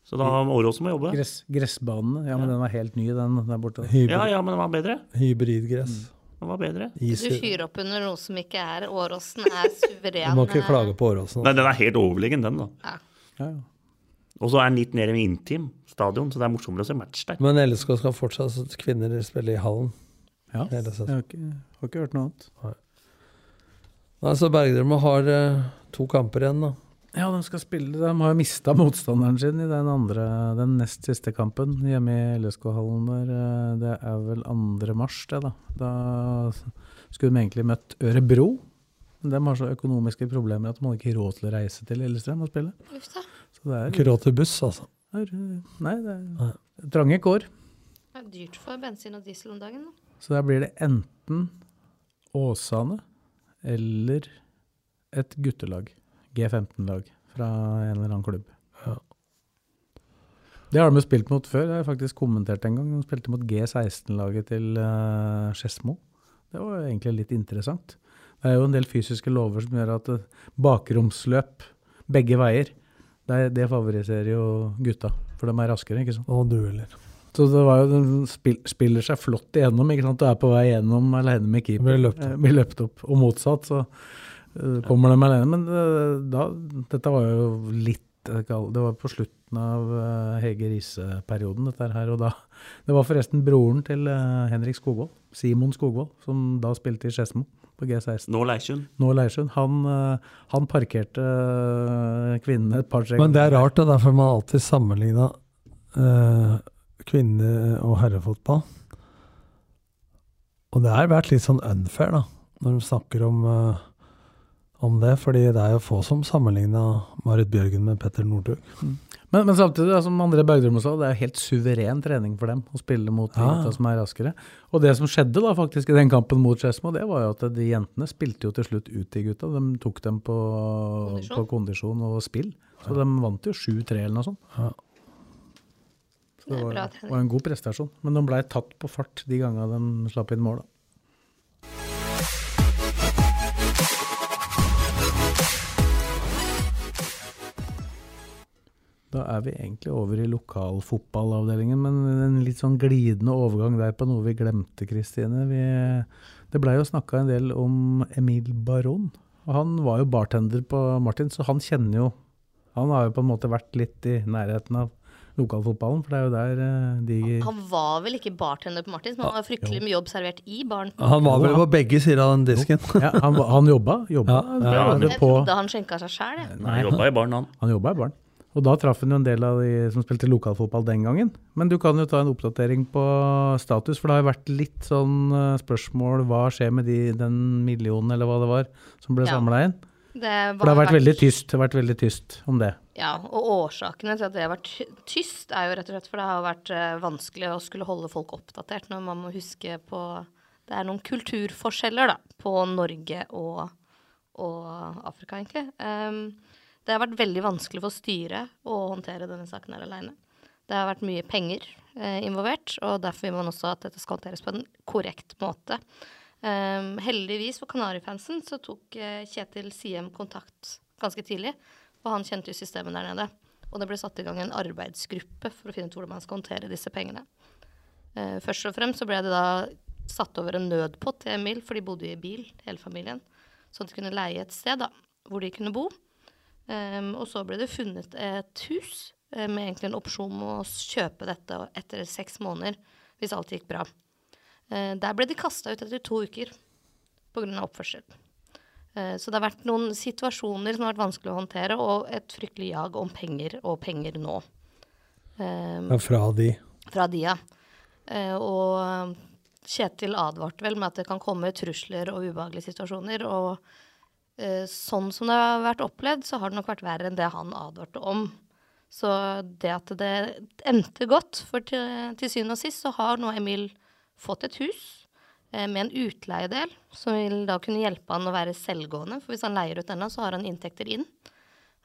Så da har Åråsen må jobbe. Gress, gressbanene. Ja, men den var helt ny, den der borte. Hybrid, Ja, ja, men den var bedre. Hybridgress. Den var bedre. Is Du fyrer opp under noe som ikke er Åråsen er suveren. Du må ikke klage på Åråsen. Nei, den er helt overlegen, den, da. Ja. Ja, ja. Og så er den litt mer intim stadion, så det er morsommere å se match der. Men LSK skal fortsatt så kvinner spille i hallen. ja. Jeg har ikke, har ikke hørt noe annet. Nei, så Bergdølmo har eh, to kamper igjen, da. Ja, de skal spille De har jo mista motstanderen sin i den andre, den nest siste kampen hjemme i LSK-hallen der. Eh, Det er vel 2. mars, det, da. Da skulle de egentlig møtt Ørebro. Men de har så økonomiske problemer at de hadde ikke råd til å reise til Lillestrøm og spille. Er, Ikke råd til buss, altså. er Nei, det er trange kår. Det er dyrt for bensin og diesel om dagen. Da. Så der blir det enten Åsane eller et guttelag. G15-lag fra en eller annen klubb. Det har de spilt mot før. Det har jeg faktisk kommentert en gang. De spilte mot G16-laget til uh, Skedsmo. Det var egentlig litt interessant. Det er jo en del fysiske lover som gjør at eh, bakromsløp begge veier, det, det favoriserer jo gutta. For de er raskere, ikke sant. Og dueller. Så det var jo, den spil, spiller seg flott igjennom. ikke sant? Du er på vei gjennom alene med keeper. Blir løpt. Eh, løpt opp. Og motsatt, så eh, kommer de alene. Men eh, da, dette var jo litt eh, Det var på slutten av Hege Riise-perioden, dette her. Og da Det var forresten broren til Henrik Skogvold, Simon Skogvold, som da spilte i Skedsmo på G16. Nå Leirsund. Nå Leirsund. Han, eh, han parkerte eh, kvinnene et par-tre Men det er rart, det. Derfor man alltid sammenligna uh, kvinne- og herrefotball. Og det har vært litt sånn unfair, da, når de snakker om, uh, om det. Fordi det er jo få som sammenligna Marit Bjørgen med Petter Northug. Men, men samtidig, som André Bergdølmo sa, det er helt suveren trening for dem å spille mot de Ja. gutta som er raskere. Og det som skjedde da faktisk i den kampen mot Skedsmo, det var jo at de jentene spilte jo til slutt ut de gutta. De tok dem på Kondisjon. på kondisjon og spill. Så de vant jo 7-3 eller noe sånt. Ja. Så det var, det var en god prestasjon. Men de blei tatt på fart de gangene de slapp inn mål. da. Da er vi egentlig over i lokalfotballavdelingen, men en litt sånn glidende overgang der på noe vi glemte, Kristine. Vi, det blei jo snakka en del om Emil Baron. Og han var jo bartender på Martin, så han kjenner jo Han har jo på en måte vært litt i nærheten av lokalfotballen, for det er jo der eh, de Han var vel ikke bartender på Martins, men han har fryktelig mye jobb servert i baren. Han var vel på begge sider av den disken. Ja, han, han jobba. jobba Ja, ja, Jeg trodde han skjenka seg sjæl, jeg. Han jobba i baren, han. han jobba i baren. Og da traff han jo en del av de som spilte lokalfotball den gangen. Men du kan jo ta en oppdatering på status, for det har jo vært litt sånn eh, spørsmål hva skjer med de, den millionen, eller hva det var, som ble Ja. samla inn? Det, For det har vært veldig tyst, det har vært veldig tyst om det. Ja, og årsakene til at det har vært tyst, er jo rett og slett for det har vært eh, vanskelig å skulle holde folk oppdatert når man må huske på Det er noen kulturforskjeller, da, på Norge og, og Afrika, egentlig. Ehm, det har vært veldig vanskelig for styret å håndtere denne saken her aleine. Det har vært mye penger eh, involvert, og derfor vil man også at dette skal håndteres på en korrekt måte. Um, heldigvis for Kanarifansen så tok eh, Kjetil Siem kontakt ganske tidlig, og han kjente jo systemet der nede. Og det ble satt i gang en arbeidsgruppe for å finne ut hvordan man skal håndtere disse pengene. Uh, først og fremst så ble det da satt over en nødpott til Emil, for de bodde i bil, hele familien. Så de kunne leie et sted da, hvor de kunne bo. Ehm, og så ble det funnet et hus eh, med egentlig en opsjon om å kjøpe dette etter seks måneder, hvis alt gikk bra. Uh, der ble de kasta ut etter to uker pga. oppførsel. Uh, så det har vært noen situasjoner som har vært vanskelig å håndtere, og et fryktelig jag om penger og penger nå. Um, Ja, fra de. fra de, ja. Uh, og Kjetil advarte vel med at det kan komme trusler og ubehagelige situasjoner. Og sånn som det har vært opplevd, så har det nok vært verre enn det han advarte om. Så det at det endte godt, for til, til syvende og sist så har nå Emil fått et hus eh, med en utleiedel, som vil da kunne hjelpe han å være selvgående. For hvis han leier ut denne, så har han inntekter inn.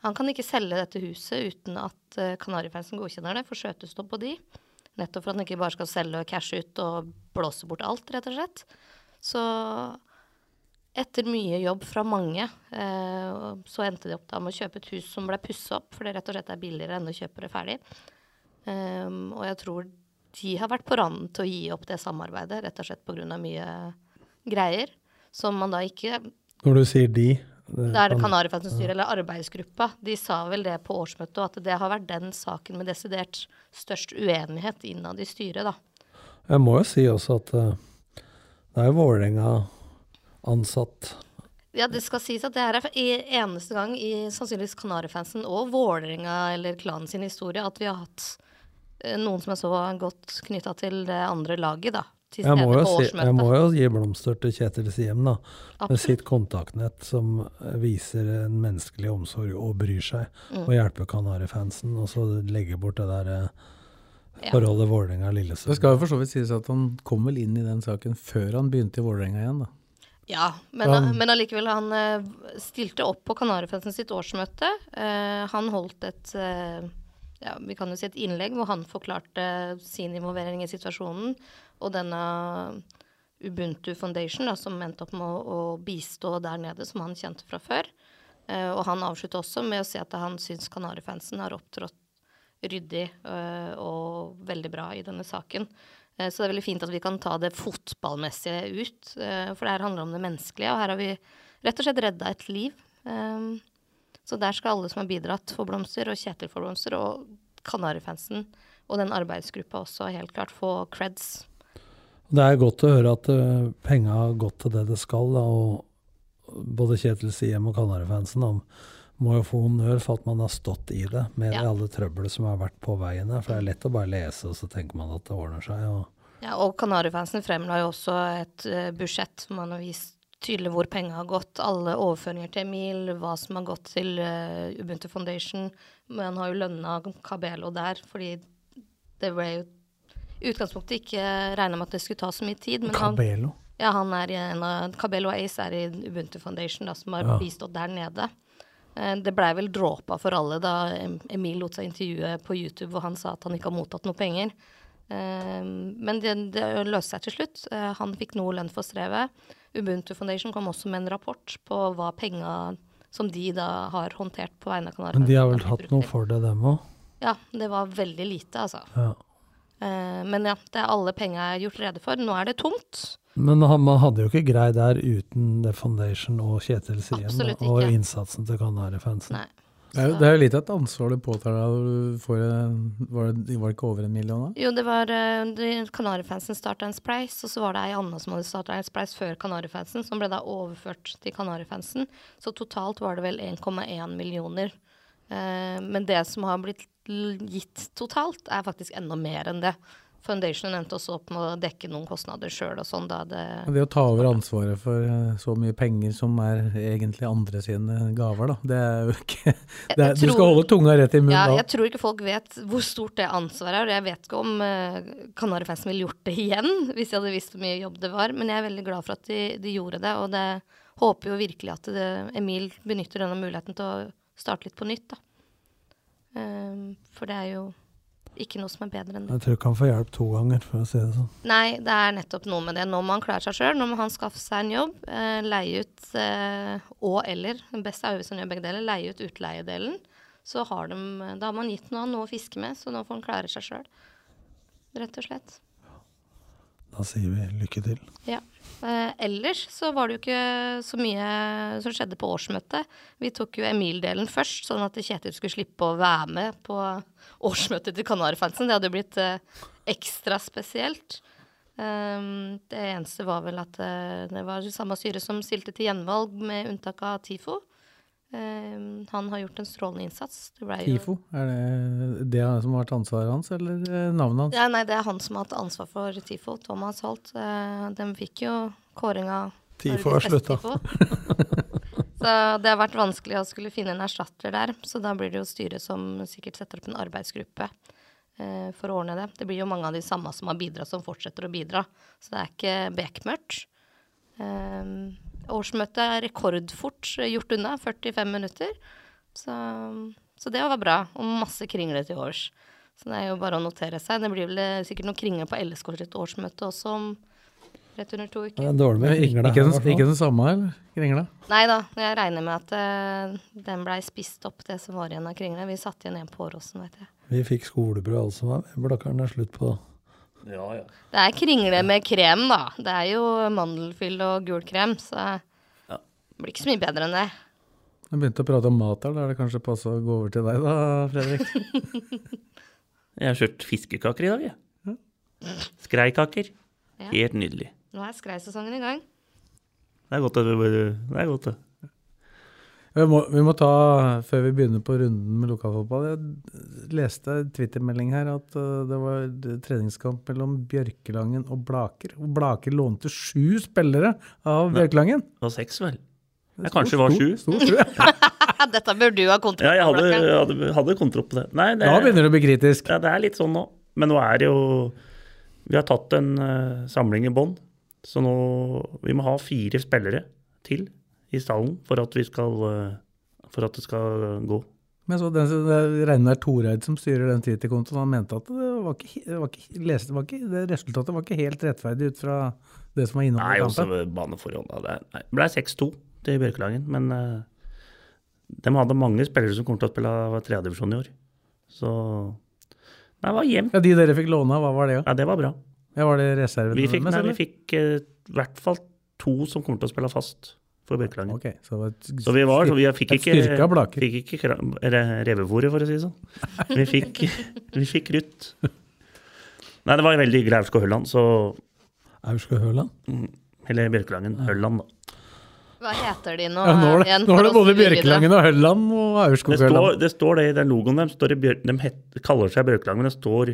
Han kan ikke selge dette huset uten at eh, Kanarifansen godkjenner det, for skjøtestopp på de. Nettopp for at han ikke bare skal selge og cashe ut og blåse bort alt, rett og slett. Så etter mye jobb fra mange, eh, så endte de opp da med å kjøpe et hus som ble pussa opp, for det rett og slett er billigere enn å kjøpe det ferdig. Um, og jeg tror de har vært på randen til å gi opp det samarbeidet, rett og slett pga. mye greier som man da ikke Når du sier de det, er det Kanarifansen-styret, eller arbeidsgruppa. De sa vel det på årsmøtet, og at det har vært den saken med desidert størst uenighet innad i styret, da. Jeg må jo si også at uh, det er jo Vålerenga ansatt. Ja, det skal sies at det her er eneste gang i sannsynligvis Kanarifansen og Vålerenga eller klanen sin historie at vi har hatt uh, noen som er så godt knytta til det andre laget, da jeg må, si, jeg må, jo gi blomster til Kjetil Siem, da. Absolutt. Med sitt kontaktnett som viser en menneskelig omsorg og bryr seg. Mm. Og hjelper Kanarifansen. Og så legge bort det der eh, forholdet ja. Vålerenga-Lillesund. Det skal jo for så vidt sies at han kom vel inn i den saken før han begynte i Vålerenga igjen, da. Ja, men, han, men allikevel, han uh, stilte opp på Kanarifansen sitt årsmøte. Uh, han holdt et uh, ja, vi kan jo si et innlegg hvor han forklarte sin involvering i situasjonen og denne Ubuntu Foundation, da, som endte opp med å, å, bistå der nede, som han kjente fra før. Uh, og han avslutta også med å si at han syns Kanarifansen har opptrådt ryddig uh, og veldig bra i denne saken. Uh, så det er veldig fint at vi kan ta det fotballmessige ut, for det her handler om det menneskelige. Og her har vi rett og slett redda et liv. Um, så der skal alle som har bidratt, få blomster, og Kjetil får blomster, og Kanarifansen og den arbeidsgruppa også helt klart få creds. Det er godt å høre at uh, penga har gått til det det skal. Da, og både Kjetil Siem og Kanarifansen må jo få honnør for at man har stått i det, med ja. alle trøbbelet som har vært på veiene. For det er lett å bare lese, og så tenker man at det ordner seg. Og ja, og Kanarifansen fremla jo også et uh, budsjett som man har vist tydelig hvor pengene har gått. Alle overføringer til Emil, hva som har gått til uh, Ubuntu Foundation. Man har jo lønna Cabello der, fordi det ble jo utgangspunktet ikke regna med at det skulle ta så mye tid. Men Cabello? Han, ja, han er i en av Cabello Ace er i Ubuntu Foundation, da, som har ja. bistått der nede. Eh, det blei vel dråpa for alle da Emil lot seg intervjue på YouTube hvor han sa at han ikke har mottatt noe penger. Eh, men det, det løste seg til slutt. Eh, han fikk noe lønn for strevet. Ubuntu Foundation kom også med en rapport på hva penga som de da har håndtert på vegne av Kanariøyene Men de har vel hatt noe for det, dem òg? Ja, det var veldig lite, altså. Ja. Men ja, det er alle penga er gjort rede for. Nå er det tomt. Men man hadde jo ikke grei der uten The Foundation og Kjetil Siem og innsatsen til Kanarifansen. Det er, det er jo litt et ansvar du påtar deg. For, var, det, var det ikke over en million da? Jo, det var uh, Kanarifansen starta en spleis, og så var det ei anna som hadde starta en spleis før Kanarifansen, som ble da overført til Kanarifansen. Så totalt var det vel 1,1 millioner. Uh, men det som har blitt gitt totalt, er faktisk enda mer enn det. Foundation endte også opp med å dekke noen kostnader sjøl og sånn. Det, det å ta over ansvaret for eh, så mye penger som er egentlig andre sine gaver, da. Det er jo ikke det er, tror, Du skal holde tunga rett i munnen ja, da. Jeg tror ikke folk vet hvor stort det ansvaret er. Og jeg vet ikke om uh, Kanarifansen ville gjort det igjen, hvis de hadde visst hvor mye jobb det var. Men jeg er veldig glad for at de, de gjorde det. Og det håper jo virkelig at det, Emil benytter denne muligheten til å starte litt på nytt, da. Um, for det er jo ikke noe som er bedre enn det. Jeg tror ikke han får hjelp to ganger, for å si det sånn. Nei, det er nettopp noe med det. Nå må han klare seg sjøl. Nå må han skaffe seg en jobb, eh, leie ut eh, og eller, det beste er jo hvis han gjør begge deler, leie ut utleiedelen. Så har de, da har man gitt noe, noe å fiske med, så nå får han klare seg sjøl. Rett og slett. Da sier vi lykke til. Ja. Eh, ellers så var det jo ikke så mye som skjedde på årsmøtet. Vi tok jo Emil-delen først, sånn at Kjetil skulle slippe å være med på årsmøtet til Kanarifansen. Det hadde jo blitt eh, ekstra spesielt. Um, det eneste var vel at uh, det var samme styre som stilte til gjenvalg, med unntak av TIFO. Eh, han har gjort en strålende innsats. Det jo TIFO, er det det som har vært ansvaret hans, eller eh, navnet hans? Ja, nei, det er han som har hatt ansvar for TIFO. Thomas Holt. Eh, de fikk jo kåringa TIFO har slutta. Så det har vært vanskelig å skulle finne en erstatter der. Så da blir det jo styret som sikkert setter opp en arbeidsgruppe eh, for å ordne det. Det blir jo mange av de samme som har bidratt, som fortsetter å bidra. Så det er ikke bekmørkt. Eh, årsmøtet er rekordfort gjort unna, 45 minutter. Så, så det var bra. Og masse kringler til års. Så det er jo bare å notere seg. Det blir vel eh, sikkert noen kringler på LSK sitt årsmøte også om rett under to Det uker. er dårlig med Ikke, kringler. ikke, ikke den samme, eller? Kringla? Nei da, jeg regner med at uh, den blei spist opp, det som var igjen av kringla. Vi satte igjen en på Åråsen, vet jeg. Vi fikk skolebrød altså. Blakkaren er slutt på Ja, ja. Det er kringle med krem, da. Det er jo mandelfyll og gul krem, så Ja. det blir ikke så mye bedre enn det. Jeg begynte å prate om mat her, da er det kanskje passe å gå over til deg da, Fredrik? Jeg har kjørt fiskekaker i dag, jeg. Skreikaker. Ja. Helt nydelig. Nå er skreisesongen i gang. Det er godt, det. Det er godt, det. Vi må, vi må ta, før vi begynner på runden med lokalfotball Jeg leste en Twitter-melding her at uh, det var treningskamp mellom Bjørkelangen og Blaker. Og Blaker lånte sju spillere av Bjørkelangen. Det var seks, vel? Jeg kanskje var sju. Stor, stor, Dette bør du ha kontroll Ja, jeg på, hadde, hadde, hadde kontroll på det. Nei, det, Da begynner det å bli kritisk. ja, det er litt sånn nå. Men nå er det jo Vi har tatt en uh, samling i bånn. Så nå Vi må ha fire spillere til i stallen for at vi skal eh, For at det skal gå. Men så den, med Toreid som styrer den Twitter-kontoen. Han mente at det var ikke, det var ikke, det var ikke, det resultatet var ikke helt rettferdig ut fra det som var Nei, kampen? i også ved. Det nei, ble 6-2 til Bjørkelangen, men eh, de hadde mange spillere som kom til å spille tredjedivisjon i år. Så Nei, det var jevnt. Ja, De dere fikk låne, hva var det? Ja? Ja, det var bra. Ja, var det reserven Vi fikk, nei, vi fikk eh, i hvert fall to som kommer til å spille fast for Bjørkelangen. Okay, så, Så vi var, så vi fikk ikke, fikk ikke revefôret, for å si det sånn. Vi fikk, vi fikk Ruth. Nei, det var veldig hyggelig Aurskog-Hølland, så Aurskog Høland. Eller Bjørkelangen. Hølland, da. Hva heter de nå? Ja, nå er det, igjen, nå er det både? Bjørkelangen og Hølland og Det står, det står det i den logoen deres. Bjør- De het, kaller seg Bjørkelangen, men det står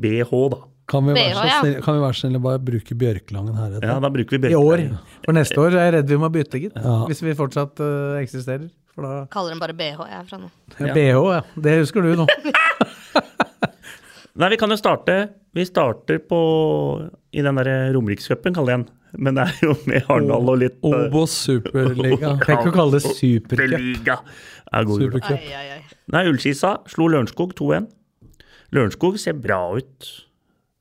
BH, da. Kan vi, være BH, så ja. snill, kan vi være så bare bruke Bjørklangen her? Ja, da bruker vi Bjørklangen. I år. For neste år er jeg redd vi må bytte, gitt. Ja. Hvis vi fortsatt uh, eksisterer. For da Kaller den bare BH, jeg er fra nå. Ja. BH, ja. Det husker du nå. Nei, vi kan jo starte Vi starter på i den derre Romerikscupen, kaller jeg den. Men det er jo med Arendal og litt Obos superliga. Tenk å kalle det supercup. Superliga. Er. Supercup. Nei, Ullskisa slo Lørenskog 2-1. Lørenskog ser bra ut.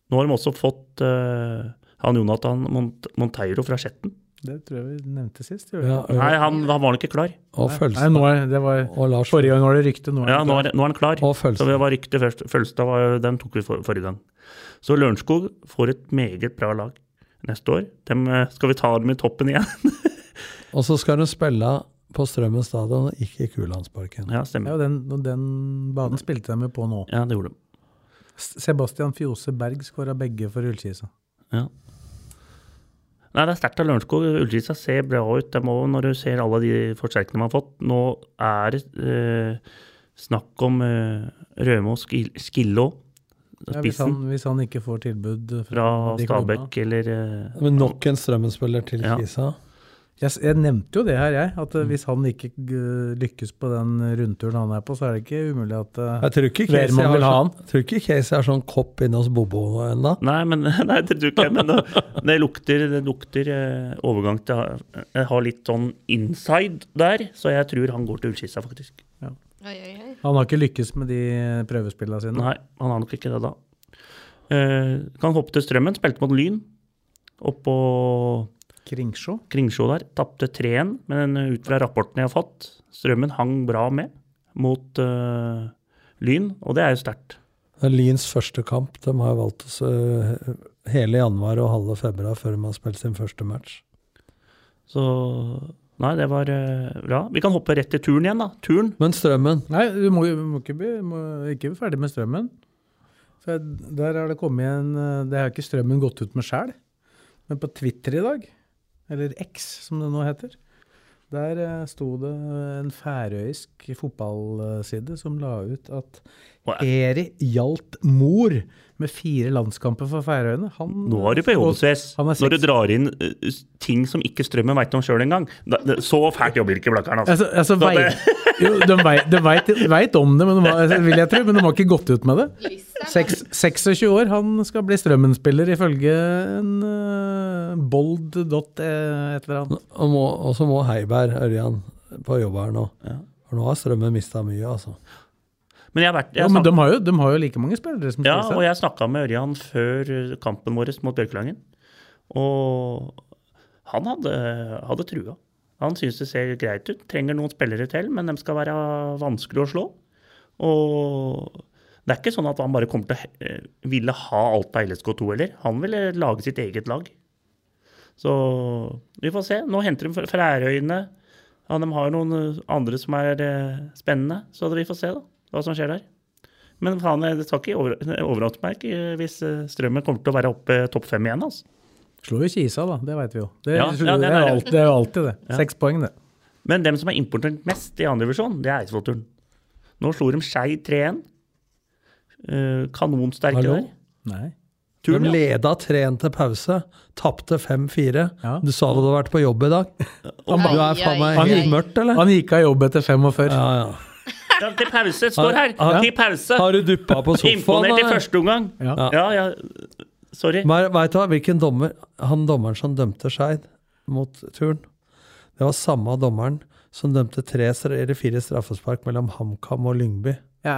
Nå har de også fått uh, han Jonathan Mont Monteiro fra Skjetten. Det tror jeg vi nevnte sist. gjorde Ja. Nei, han, han var nok ikke klar. og Nei, nå er, det var, Og Lars forrige gang var det rykte, nå er Ja, nå er, nå er han klar. Og Følstad. Så det var rykte først. Følstad var, den tok vi for, forrige gang. Så Lørenskog får et meget bra lag neste år. Dem, eh, skal vi ta dem i toppen igjen? Og så skal de spille på Strømmen stadion, ikke i Kulandsparken. ja, stemmer. Ja, den, den banen spilte de jo på nå. Ja, det gjorde de. Sebastian Fjose Berg skåra begge for Ullkisa. Ja. Nei, det er sterkt av Lørenskog. Ullkisa ser bra ut. De må, når du ser alle de forsterkningene man har fått. Nå er det eh, snakk om eh, Rømo Skil- Skillå, Ja, hvis, han, hvis han ikke får tilbud fra, fra. Stabæk eller eh, Men nok en Strømmen-spiller til Ja. Kisa. Jeg, jeg nevnte jo det her, jeg. At Mm. eh, hvis han ikke lykkes på den rundturen han er på, så er det ikke umulig at eh, Jeg tror ikke Casey har, vil ha sånn, han. jeg tror ikke Casey har sånn kopp inne hos Bobo ennå. Nei, men, nei, det tror ikke jeg, men det, det lukter, det lukter eh, overgang til Jeg har litt sånn inside der, så jeg tror han går til Ullskissa, faktisk. Oi, oi, oi. Han har ikke lykkes med de prøvespillene sine. Nei, han har nok ikke det da. Uh, kan hoppe til Strømmen, spilte mot Lyn oppå Kringsjå. Kringsjå der. Tapte 3-1, men ut fra rapporten jeg har fått, Strømmen hang bra med mot uh, Lyn, og det er jo sterkt. Det er Lyns første kamp. De har valgt oss øh, hele januar og halve februar før de har spilt sin første match. Så nei, det var uh, bra. Vi kan hoppe rett til turen igjen, da. Turen. Men Strømmen Nei, du må, du må, ikke, bli, må ikke ferdig med strømmen. For der har det kommet en eh, Det har ikke strømmen gått ut med sjæl, men på Twitter i dag, eller X som det nå heter, Der eh, sto det en færøysk fotballside som la ut at Eri Hjalt Mor med fire landskamper for Færøyene han, Nå er du på jobb, Sves. Han er Når du drar inn eh, ting som ikke Strømmen veit om sjøl engang. Så fælt jobber ikke Blakkaren, altså. Altså, altså Så vei, jo, de veit de vet, vet om det, men de vil jeg tro, men de har ikke gått ut med det. Seks, 26 år, han skal bli Strømmen-spiller ifølge en uh, bold dot eh, et eller annet. Og, så må Heiberg, Ørjan, på jobb her nå. For nå har Strømmen mista mye, altså. Men jeg har vært jeg Ja, men de har, jo, de har jo like mange spillere som Ja, Stenseth. og jeg snakka med Ørjan før kampen vår mot Bjørkelangen. Og han hadde, hadde trua. Han syns det ser greit ut. Trenger noen spillere til, men de skal være vanskelig å slå. Og det er ikke sånn at han bare kommer til å ville ha alt av LSK2 heller. Han ville lage sitt eget lag. Så vi får se. Nå henter de Frærøyene. Ja, de har noen eh, andre som er eh, spennende, så vi får se da, hva som skjer der. Men faen, det tar ikke over, overraske meg hvis eh, Strømmen kommer til å være oppe topp fem igjen. altså. Slår jo Kisa, da. Det veit vi jo. Det, Ja, slår, ja, det, er er- jo alltid, det er jo alltid det. Ja. Seks poeng, det. Men dem som er importert mest i andre divisjon, det er Eidsvollturen. Nå slo de Skei 3-1. Eh, kanonsterke Hallo? der. Nei. Turen, de ja. leda 3-1 til pause, tapte 5-4. Ja. Du sa du hadde vært på jobb i dag. Du er faen meg Han helt mørkt, eller? Han gikk av jobb etter 45. Ja, ja. Ja, til pause, står her. Ja. Til pause. Har du duppa på sofaen? Imponert i første omgang. Ja. Ja, ja. Sorry. Men Vet du hva, hvilken dommer Han dommeren som dømte Skeid mot turn, det var samme dommeren som dømte tre eller fire straffespark mellom HamKam og Lyngby. Ja,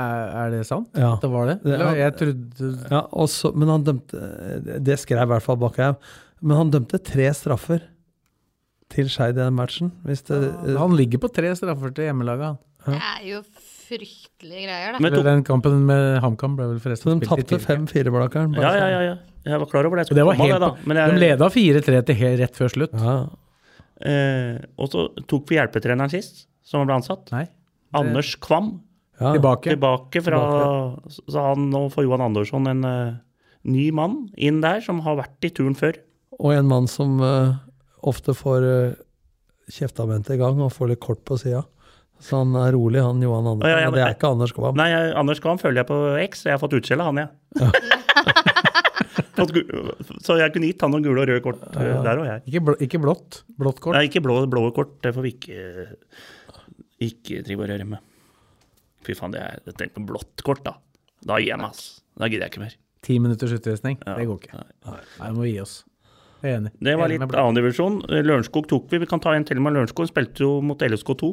er det sant? Ja. Det var det? Eller, jeg trodde Ja, også, men han dømte Det skrev i hvert fall Bakkhaug. Men han dømte tre straffer til Skeid i den matchen. Hvis det, Han ligger på tre straffer til hjemmelaget, han. Det er jo fryktelige greier, da. Men Den kampen med HamKam ble vel forresten spilt i tapte tidlig. 5-4, Blakkaren. ja, ja, ja, ja. Jeg var klar over det. Det var helt, det, da. Men jeg, de leda 4-3 til helt rett før slutt. Ja. eh, og så tok vi hjelpetreneren sist, som ble ansatt. Nei. Anders Kvam. Ja. Tilbake. Tilbake fra Så han nå får Johan Andersson en uh, ny mann inn der, som har vært i turn før. Og en mann som uh, ofte får uh, kjeftavvente i gang og får litt kort på sida. Så han er rolig, han Johan Andersen. Ja, ja, men, det er ikke Anders Kvam. Nei, jeg, Anders Kvam følger jeg på X, jeg har fått utskjell av han, jeg. Ja. så jeg kunne gitt han noen gule og røde kort ja. der og jeg. Ikke, bl ikke blått. Blått kort. Nei, ikke blå, blå kort, det får vi ikke, ikke drive og røre med. Fy faen, det er, tenk på blått kort, da. Da gir jeg meg, ass. Da gidder jeg ikke mer. Ti minutters utvisning. Ja. Det går ikke. Nei, det må vi gi oss. Jeg er enig. Det var Enig litt annen divisjon. Lørenskog tok vi. Vi kan ta en til med Lørenskog. Spilte jo mot LSK2.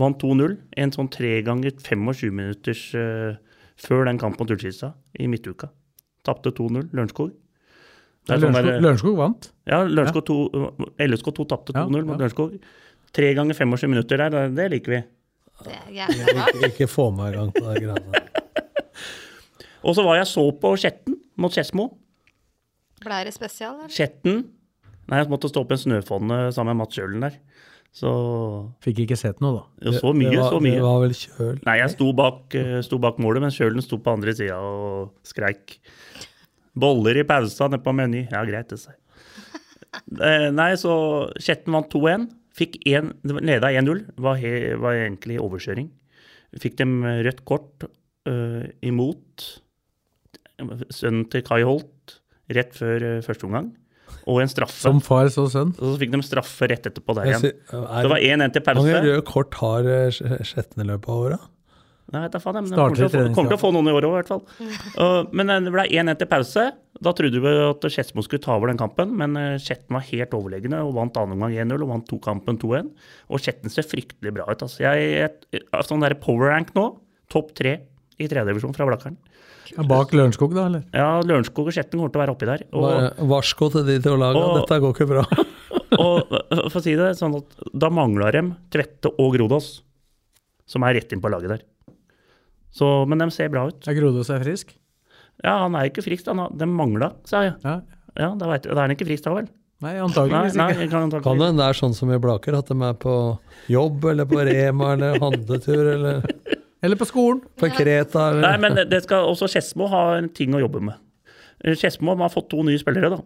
Vant 2-0. En sånn tre ganger 25 minutters uh, før den kampen mot Ullskisa i midtuka. Tapte 2-0. Lørenskog. Sånn Lørenskog, der- Lørenskog vant. Ja, Lørenskog 2, LSK2 tapte 2-0 mot ja. Lørenskog. Tre ganger 25 minutter der, det, det liker vi. Det er. Ikke, ikke få meg i gang på de greiene der. Og så var jeg så på Skjetten mot Skedsmo. Ble det spesial, eller? Skjetten Nei, jeg måtte stå på en snøfonne sammen med Mats Kjølen der. Så Fikk ikke sett noe, da. jo, Så mye, det var, så mye. Det var vel kjøl. Nei, jeg sto bak, eh, sto bak målet, men Kjølen sto på andre sida og skreik. Boller i pausa nede på Meny. Ja, greit, det seg. Eh, Nei, så Skjetten vant 2-1. Fikk en, leda 1-0. Var, var egentlig overkjøring. Fikk dem rødt kort uh, imot sønnen til Kai Holt rett før uh, første omgang. Og en straffe. Som far så sønn. Og så fikk de straffe rett etterpå der igjen. sier- er- Det var 1-1 til Hvor mange pause. røde kort har uh, Skje- i løpet av året? Nei, vet da faen, jeg, men kommer til, å få, kommer til å få noen i år òg, i hvert fall. Uh, men det ble 1-1 til pause. Da trodde vi at Skedsmo skulle ta over den kampen, men eh, Skjetten var helt overlegne og vant annen omgang 1-0 og vant to kampen 2-1. Og Skjetten ser fryktelig bra ut. Altså. Jeg, jeg, sånn der power rank nå, topp tre i tredjedivisjon fra Blakkaren. Ja, Bak Lørenskog, da, eller? Ja, Lørenskog og Skjetten kommer til å være oppi der. Og, Varsko til de to lagene. Dette går ikke bra. og for å si det sånn at da mangler de Tvette og Grodås, som er rett inn på laget der. Så, men de ser bra ut. Er Grodås er frisk? Ja, han er ikke frisk, han har- de mangla, sa jeg. Ja. Ja, da, vet, da er han ikke frisk da vel? Nei, Nei, antageligvis nei, ikke. jeg kan Kan det det er sånn som i Blaker, at de er på jobb eller på Rema eller handletur eller Eller på skolen. på Kreta eller Nei, men det- skal også Skedsmo ha en ting å jobbe med. Skedsmo har fått to nye spillere, da.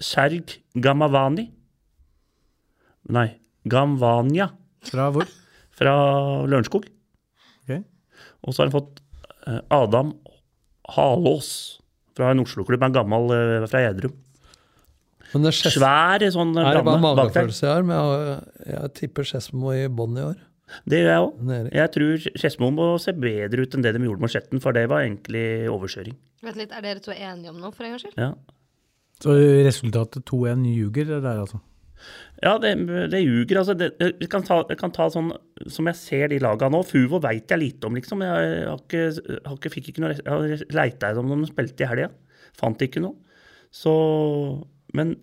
Serg Gamavani. Nei, Gamvania Fra hvor? fra Lørenskog. Og så har han fått eh, Adam Halås fra en Oslo-klubb, en gammel eh, fra Gjerdrum. Men det Skedsmo- Svær sånn eh, er det bare blande magefølelse jeg har, men jeg, jeg tipper Skedsmo i bånn i år. Det gjør jeg òg. Jeg tror Skedsmo må se bedre ut enn det de gjorde med Skjetten, for det var egentlig overkjøring. Vent litt, Er dere to enige om noe, for en gangs skyld? Ja, Så resultatet 2-1 ljuger det der, altså. Ja det, det ljuger. Altså, det, jeg, kan ta, jeg kan ta sånn som jeg ser de lagene nå. Fuvo veit jeg lite om, liksom. Jeg har ikke, har ikke, fikk ikke noe Jeg leita etter om de spilte i helga. Fant ikke noe. Så Men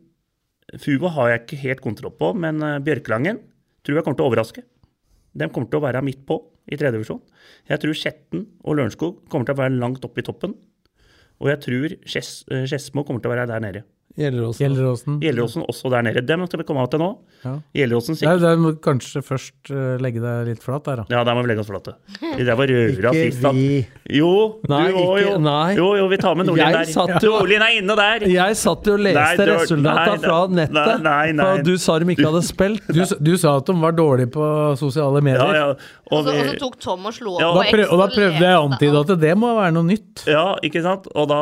Fuvo har jeg ikke helt kontroll på. Men eh, Bjørkelangen tror jeg kommer til å overraske. De kommer til å være midt på i tredje divisjon. Jeg tror Skjetten og Lørenskog kommer til å være langt oppe i toppen. Og jeg tror eh, Skedsmo kommer til å være der nede. Gjelleråsen. Gjelleråsen. Gjelleråsen også der nede. Dem skal vi komme av til nå. Ja. Gjelleråsen sikkert. der må du kanskje først eh, legge deg litt flat der, da. Ja, der må vi legge oss flate. Vi drev og røra sist. vi. Jo, Nei, du òg, jo. nei. Jo, jo, vi tar med Nordlien der. satt jo- Nordlien er inne der! Jeg satt jo og leste Nei, resultatene fra nettet. nei, nei. For du sa de ikke hadde spilt. Du, du sa at de var dårlige på sosiale medier. Ja, ja. Og Og så, og så tok Tom og slo Ja, opp Da og da prøvde jeg å antyde at det må være noe nytt. ja, ikke sant? Og da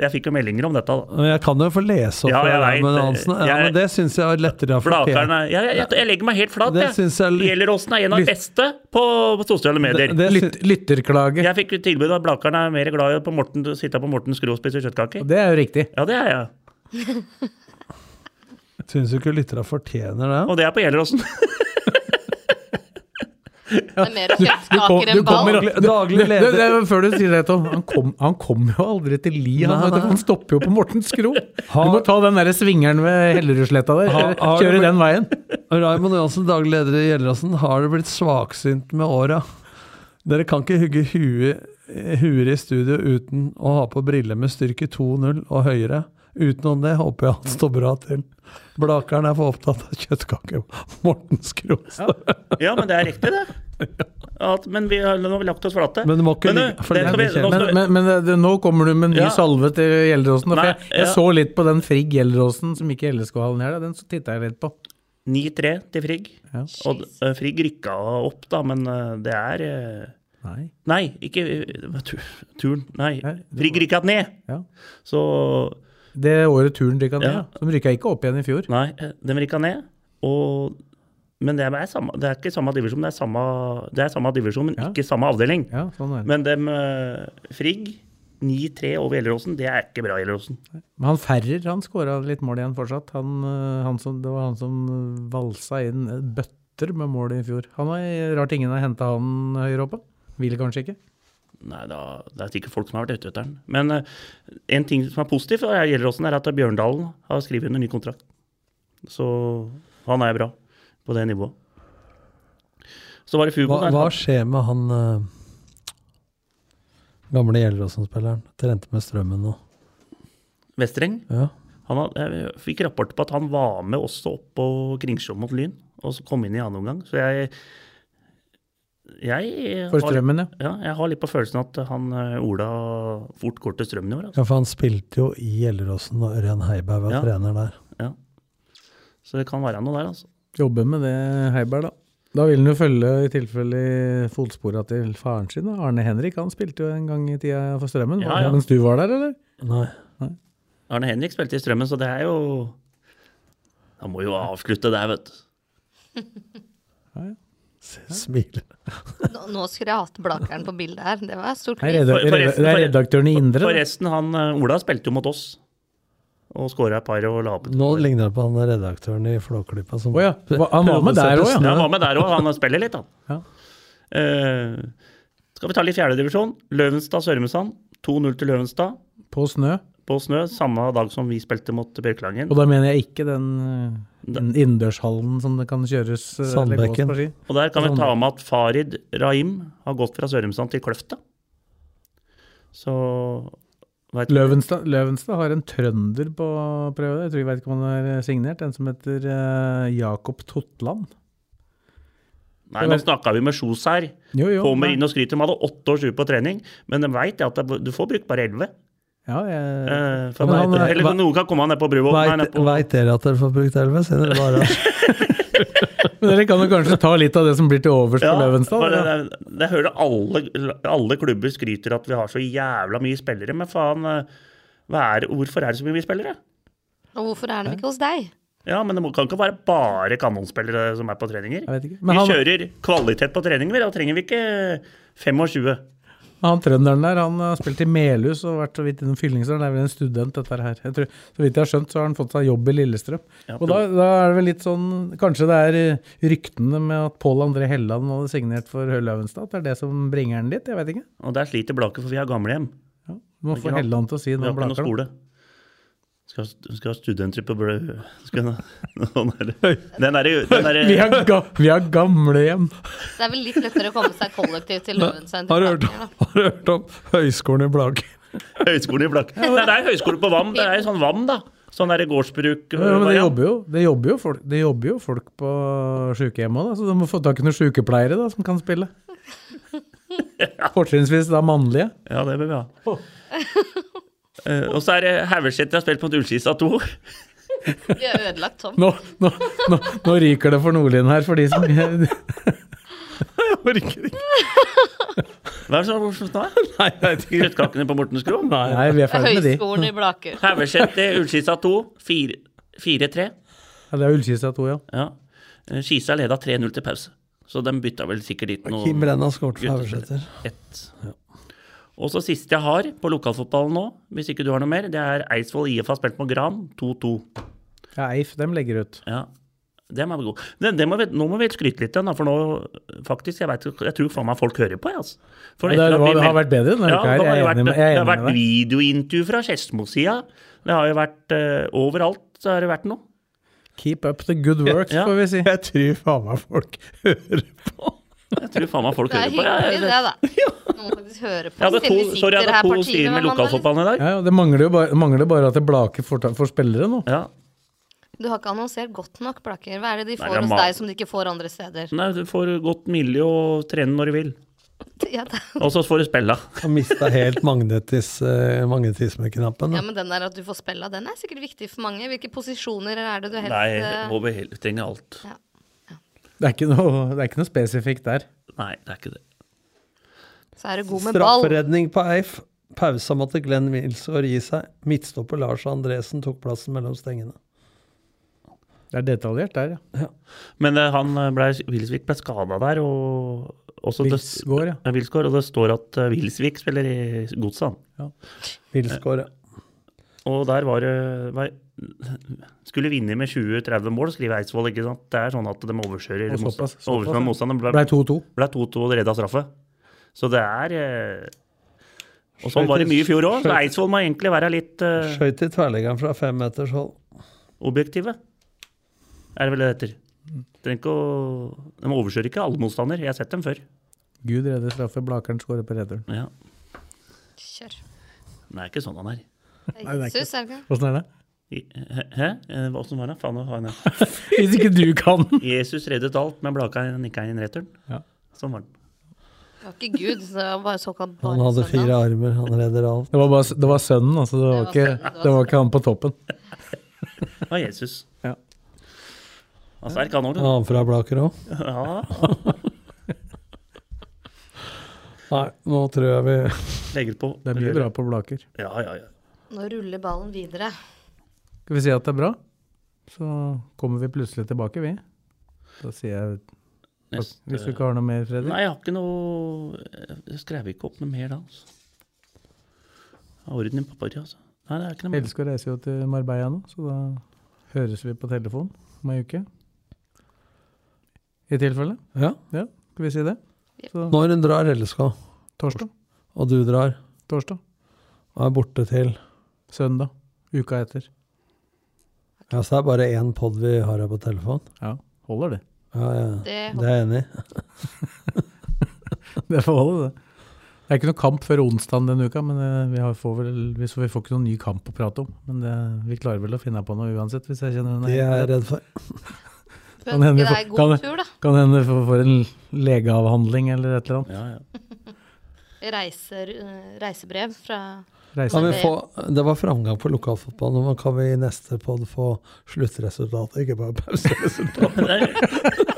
Jeg fikk jo meldinger om dette, da. Men Jeg kan jo få lese opp Ja, jeg deg, vet men det. Hansen. Ja, Jeg- men det syns jeg er lettere å fortelle. er jeg, jeg, jeg legger meg helt flat, Det jeg. jeg er Gjelleråsen er en av de beste på, på sosiale medier. Det, det, Lytt, lytterklage. Jeg fikk tilbud at Blakeren er mer glad i å sitte på Morten Skro og spise kjøttkaker. Det er jo riktig. Ja, det er jeg. syns du ikke lytterne fortjener det. Og det er på Gjelleråsen. Det er mer Du, kjøttkaker enn ball. Daglig- daglig det, det, leder. det, er før du sier det, Tom. Han kom, han kom jo aldri til Li. Han, Nei, nei. han stopper jo på Mortens Skro. Du må ta den der svingeren ved Hellerudsletta der. Kjøre den veien. Raymond Johansen, daglig leder i Gjelleråsen, har det blitt svaksynt med åra? Dere kan ikke hugge huer i studio uten å ha på briller med styrke 2-0 og høyere. Utenom det håper jeg han står bra til. Blakeren er for opptatt av kjøttkaker. Morten Skros. Ja, men det er riktig, det. At, men vi har, nå har vi lagt oss flate. Men Men Men, men, men nå kommer du med en ny Ja. salve til Gjelleråsen. For Nei, jeg, jeg ja. så litt på den Frigg Gjelleråsen som gikk i LSK-hallen her. Den titta jeg litt på. 9-3 til Frigg. Ja. Og uh, Frigg rykka opp, da, men uh, det er uh, Nei. Nei, ikke eh, turen. Nei, Frigg rykka ned. Ja. Så Det året turen rykka ned. Ja. De rykka ikke opp igjen i fjor. Nei, eh, de rykka ned. Og, men det er, samme, det er ikke samme divisjon, det er samme, det er samme divisjon, men Ja. ikke samme avdeling. Ja, sånn er det. Men dem uh, Frigg 9-3 over Gjelleråsen, det er ikke bra, Gjelleråsen. Men han Ferrer han skåra litt mål igjen fortsatt. Han, øh, han som, det var han som valsa inn bøtter med mål i fjor. Han er Rart ingen har henta han høyere oppe. Vil kanskje ikke. Nei, da, det er sikkert folk som har vært ute etter den. Men uh, en ting som er positivt gjelder også, er at Bjørndalen har skrevet under ny kontrakt. Så han er bra på det nivået. Så var det Fugo Hva, hva skjer med han uh, gamle Gjelleråsen-spilleren? Trente med strømmen nå. Vestreng. Ja. Han had, jeg fikk rapport på at han var med også opp på Kringsjå mot Lyn, og så kom inn i annen omgang. Så jeg jeg For strømmen, har, Ja, jeg har litt på følelsen at han eh, Ola fort går til strømmen i år. Altså. ja, for han spilte jo i Gjelleråsen da Ørjan Heiberg var Ja. trener der. Ja. Så det kan være noe der, altså. Jobbe med det, Heiberg, da. Da vil han jo følge i tilfelle i fotspora til faren sin. da. Arne Henrik han spilte jo en gang i tida for Strømmen. Ja, ja. Mens du var der, eller? Nei. Arne Henrik spilte i Strømmen, så det er jo Han må jo avslutte der, vet du. Smiler. Nå, nå skulle jeg hatt Blakeren på bildet her. Det var stort. Det er redaktøren i Indre. Forresten, han eh, Ola spilte jo mot oss. Og skåra et par og la opp Nå ligner det på han redaktøren i Flåklypa som oh, ja, han var med der òg, ja. han var med der òg. Han spiller litt, han. Ja. Uh, skal vi ta litt fjerdedivisjon? Løvenstad-Sørumsand. 2-0 til Løvenstad På snø. På snø. Samme dag som vi spilte mot Bjørklangen. Og da mener jeg ikke den, øh, den innendørshallen som det kan kjøres eller gås Sandbekken. på. Og der kan vi ta med at Farid Rahim har gått fra Sørumsand til Kløfta. Så Løvenstad, Løvenstad har en trønder på prøve. Jeg tror jeg vet ikke om han er signert. En som heter Jakob Totland. Nei, nå snakka vi med Kjos her. Jo, jo. Kommer nei. inn og skryter. De hadde åtte års sju på trening, men de veit at du får brukt bare elleve. Ja, jeg, Eh, Men han er- eller hva- noen kan komme ned på brua. Veit dere at dere får brukt Elvis? Dere bare Men dere kan jo kanskje ta litt av det som blir til overs på Løvenstad? Ja. det, det, det hører alle, alle klubber skryter at vi har så jævla mye spillere, men faen, eh, hva er, hvorfor er det så mye spillere? Og hvorfor er de ikke hos deg? Ja, men det må, kan ikke være bare kanonspillere som er på treninger. Jeg vet ikke. Men Vi han- kjører kvalitet på treninger. Da trenger vi ikke 25. Han trønderen der, han har spilt i Melhus og vært så vidt innom Fyllingsdalen. Det er vel en student, dette her. Jeg tror, så vidt jeg har skjønt, så har han fått seg jobb i Lillestrøm. Ja, og da, da er det vel litt sånn Kanskje det er eh, ryktene med at Pål André Helland hadde signert for at det er det som bringer han dit? Jeg vet ikke. Og der sliter Blaker, for vi har gamlehjem. Ja, du må få? Helland til å si noe om Blaker. Skal, ha- skal ha studenter på blø... Vi har, ga, vi har gamlehjem! Det er vel litt lettere å komme seg kollektivt til Løvenstad Har du hørt, har du hørt om Høgskolen i Blaker? Høgskolen i Blaker. Nei, det er høgskole på VAM. Det er sånn VAM, da. Sånn derre gårdsbruk. Ja, men det jobber jo, det jobber jo, folk, det jobber jo folk på sykehjem òg, så de må få tak i noen sykepleiere da, som kan spille. Fortrinnsvis da mannlige. Ja, det bør vi ha. Eh, og så er det Haugesæter har spilt mot Ullskisa 2. Vi har ødelagt Tom. Nå, nå, nå, nå ryker det for Nordlien her, for de som Jeg orker ikke. Hva er det som er morsomt nå? Nei. Kjøttkakene på Mortens Kro? Nei, vi er ferdig med de. Høgskolen i Blaker. Haugesæter, Ullskisa 2, 4-3. Ja, det er Ullskisa 2, ja. Ja. Eh, Skisa leda 3-0 til pause. Så de bytta vel sikkert dit noe Kim Brenna skåret for guttespillere. Haugesæter. Og så siste jeg har på lokalfotballen nå, hvis ikke du har noe mer, det er Eidsvoll IF har spilt mot Gran 2-2. ja Eif, dem legger ut. Ja. dem er gode. gå. Det, det må vi, nå må vi skryte litt igjen, for nå faktisk, jeg, vet, jeg tror faen meg folk hører på. Altså. For det, etter at vi det har vært bedre denne ja, uka her. Jeg er enig med, deg. det har vært videointervju fra Skedsmo-sida. Det har jo vært uh, overalt, så har det vært noe. Keep up the good work, Ja. får vi si. Jeg tror faen meg folk hører på. Jeg tror faen meg folk Det er hører på. Jeg, hyggelig, det, da. Noen faktisk hører på. jeg hadde to, sorry, jeg hadde to sider med lokalfotballen i dag. Ja, ja, det mangler jo bare, mangler bare at det blaker for, for spillere nå. Ja. liksom. Du har ikke annonsert godt nok, Blaker. Hva er det de Nei, får det er hos deg som de ikke får andre steder? Nei, du får godt miljø og trene når du vil. Ja, Og så får du spella. Og mista helt magnetis, uh, magnetismeknappen. ja, men den der at du får spella, den er sikkert viktig for mange. Hvilke posisjoner er det du helst Nei, eh, over hele, trenger alt. Det er ikke noe, det er ikke noe spesifikt der. Nei, det er ikke det. Så er det god med ball. Strafferedning på Eif. Pausa måtte Glenn Wilsgård gi seg. Midtstopper Lars Andresen tok plassen mellom stengene. Det er detaljert der, ja. Men uh, han eh, ble, Wilsvik ble skada der, og også det- Wilsgård, ja. Vilsgård, og det står at uh, Wilsvik spiller i Godset. Ja. Wilsgård, ja. Og der var det var, Skulle vinne med 20-30 mål, skriver Eidsvoll. ikke sant? Det er sånn at de overkjører Og motstand- motstanderen. Ble 2-2. Ble 2-2 og redda straffe. Så det er eh, Og sånn var det mye i fjor òg. Så Eidsvoll må egentlig være litt eh, Skøyt i tverrliggeren fra fem meters hold. objektive. Er det vel det heter. Ikke å De overkjører ikke alle motstander. Jeg har sett dem før. Gud redder straffe, Blakeren skårer på redderen Ja. Kjør. Det er ikke sånn han er. Åssen er det? Hæ? Hva som var det? Faen, jeg den. Hvis ikke du kan! Jesus reddet alt, men Blaka nikka inn returen. Ja. Sånn var den. Det var ikke Gud, så det var bare såkalt Han hadde bare fire armer, han redder alt. Det var, bare, det var sønnen, altså. Det var, Det var ikke, sønnen, det var det var ikke han på toppen. Det var Jesus. Ja. Han er sterk, han òg. Han fra Blaker òg. Ja. Nei, nå tror jeg vi Legger på. Det blir bra på Blaker. Ja, ja, ja. Nå ruller ballen videre. Skal vi si at det er bra? Så kommer vi plutselig tilbake, vi. Da sier jeg Neste- Hvis du ikke har noe mer, Fredrik? Nei, jeg har ikke noe Jeg skrev ikke opp noe mer da. Altså. Jeg har orden i papiret, altså. Nei, det er ikke noe mer. Elsker reiser jo til Marbella nå, så da høres vi på telefon om ei uke. I tilfelle. Ja. Ja, skal vi si det? Så Når hun drar LSK, torsdag. og du drar, Torsdag. og er borte til Søndag. Uka etter. Ja, så det er bare én pod vi har her på telefon? Ja, holder det. Ja, ja. Det Det er jeg enig i. Det får holde, det. Det er ikke noe kamp før onsdag denne uka, men eh, vi, har, får vel, vi, så vi får ikke noen ny kamp å prate om. Men det, vi klarer vel å finne på noe uansett, hvis jeg kjenner Det er jeg redd for. Kan hende deg god kan- tur, da. Kan hende vi får en legeavhandling eller et eller annet. Ja, ja. Reiser, eh, reisebrev fra. Kan vi få, det var framgang på lokalfotballen, nå kan vi i neste pod få sluttresultatet, ikke bare pauseresultatet.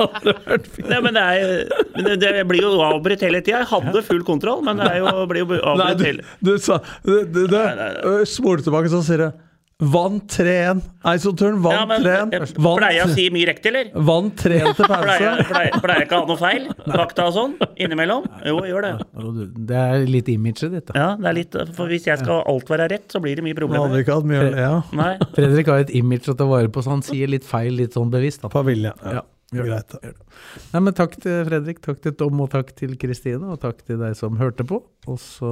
Nei, men det er men det, det blir jo avbrutt hele tida. Jeg hadde full kontroll, men det er jo, blir jo avbrutt du, hele du sa du, du, du, du, tilbake, så sier du Vant 3-1. Eidsvollturen Ja, vant men 3-1. Pleier jeg å si mye riktig, eller? Vant 3-1 til pause. pleier, pleier, pleier ikke å ha noe feil? Fakta og sånn? Innimellom? Jo, jeg gjør det. Det er litt imaget ditt, da. Ja, det er litt, for Hvis jeg skal alt være rett, så blir det mye problemer. hadde ikke hatt mye ja. Nei. Fredrik har et image å ta vare på, så han sier litt feil litt sånn bevisst. Da. På vilje. Ja. Ja, gjør det. Greit. da. Nei, men Takk til Fredrik, takk til Tom og takk til Kristine, og takk til deg som hørte på. Og så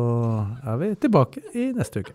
er vi tilbake i neste uke.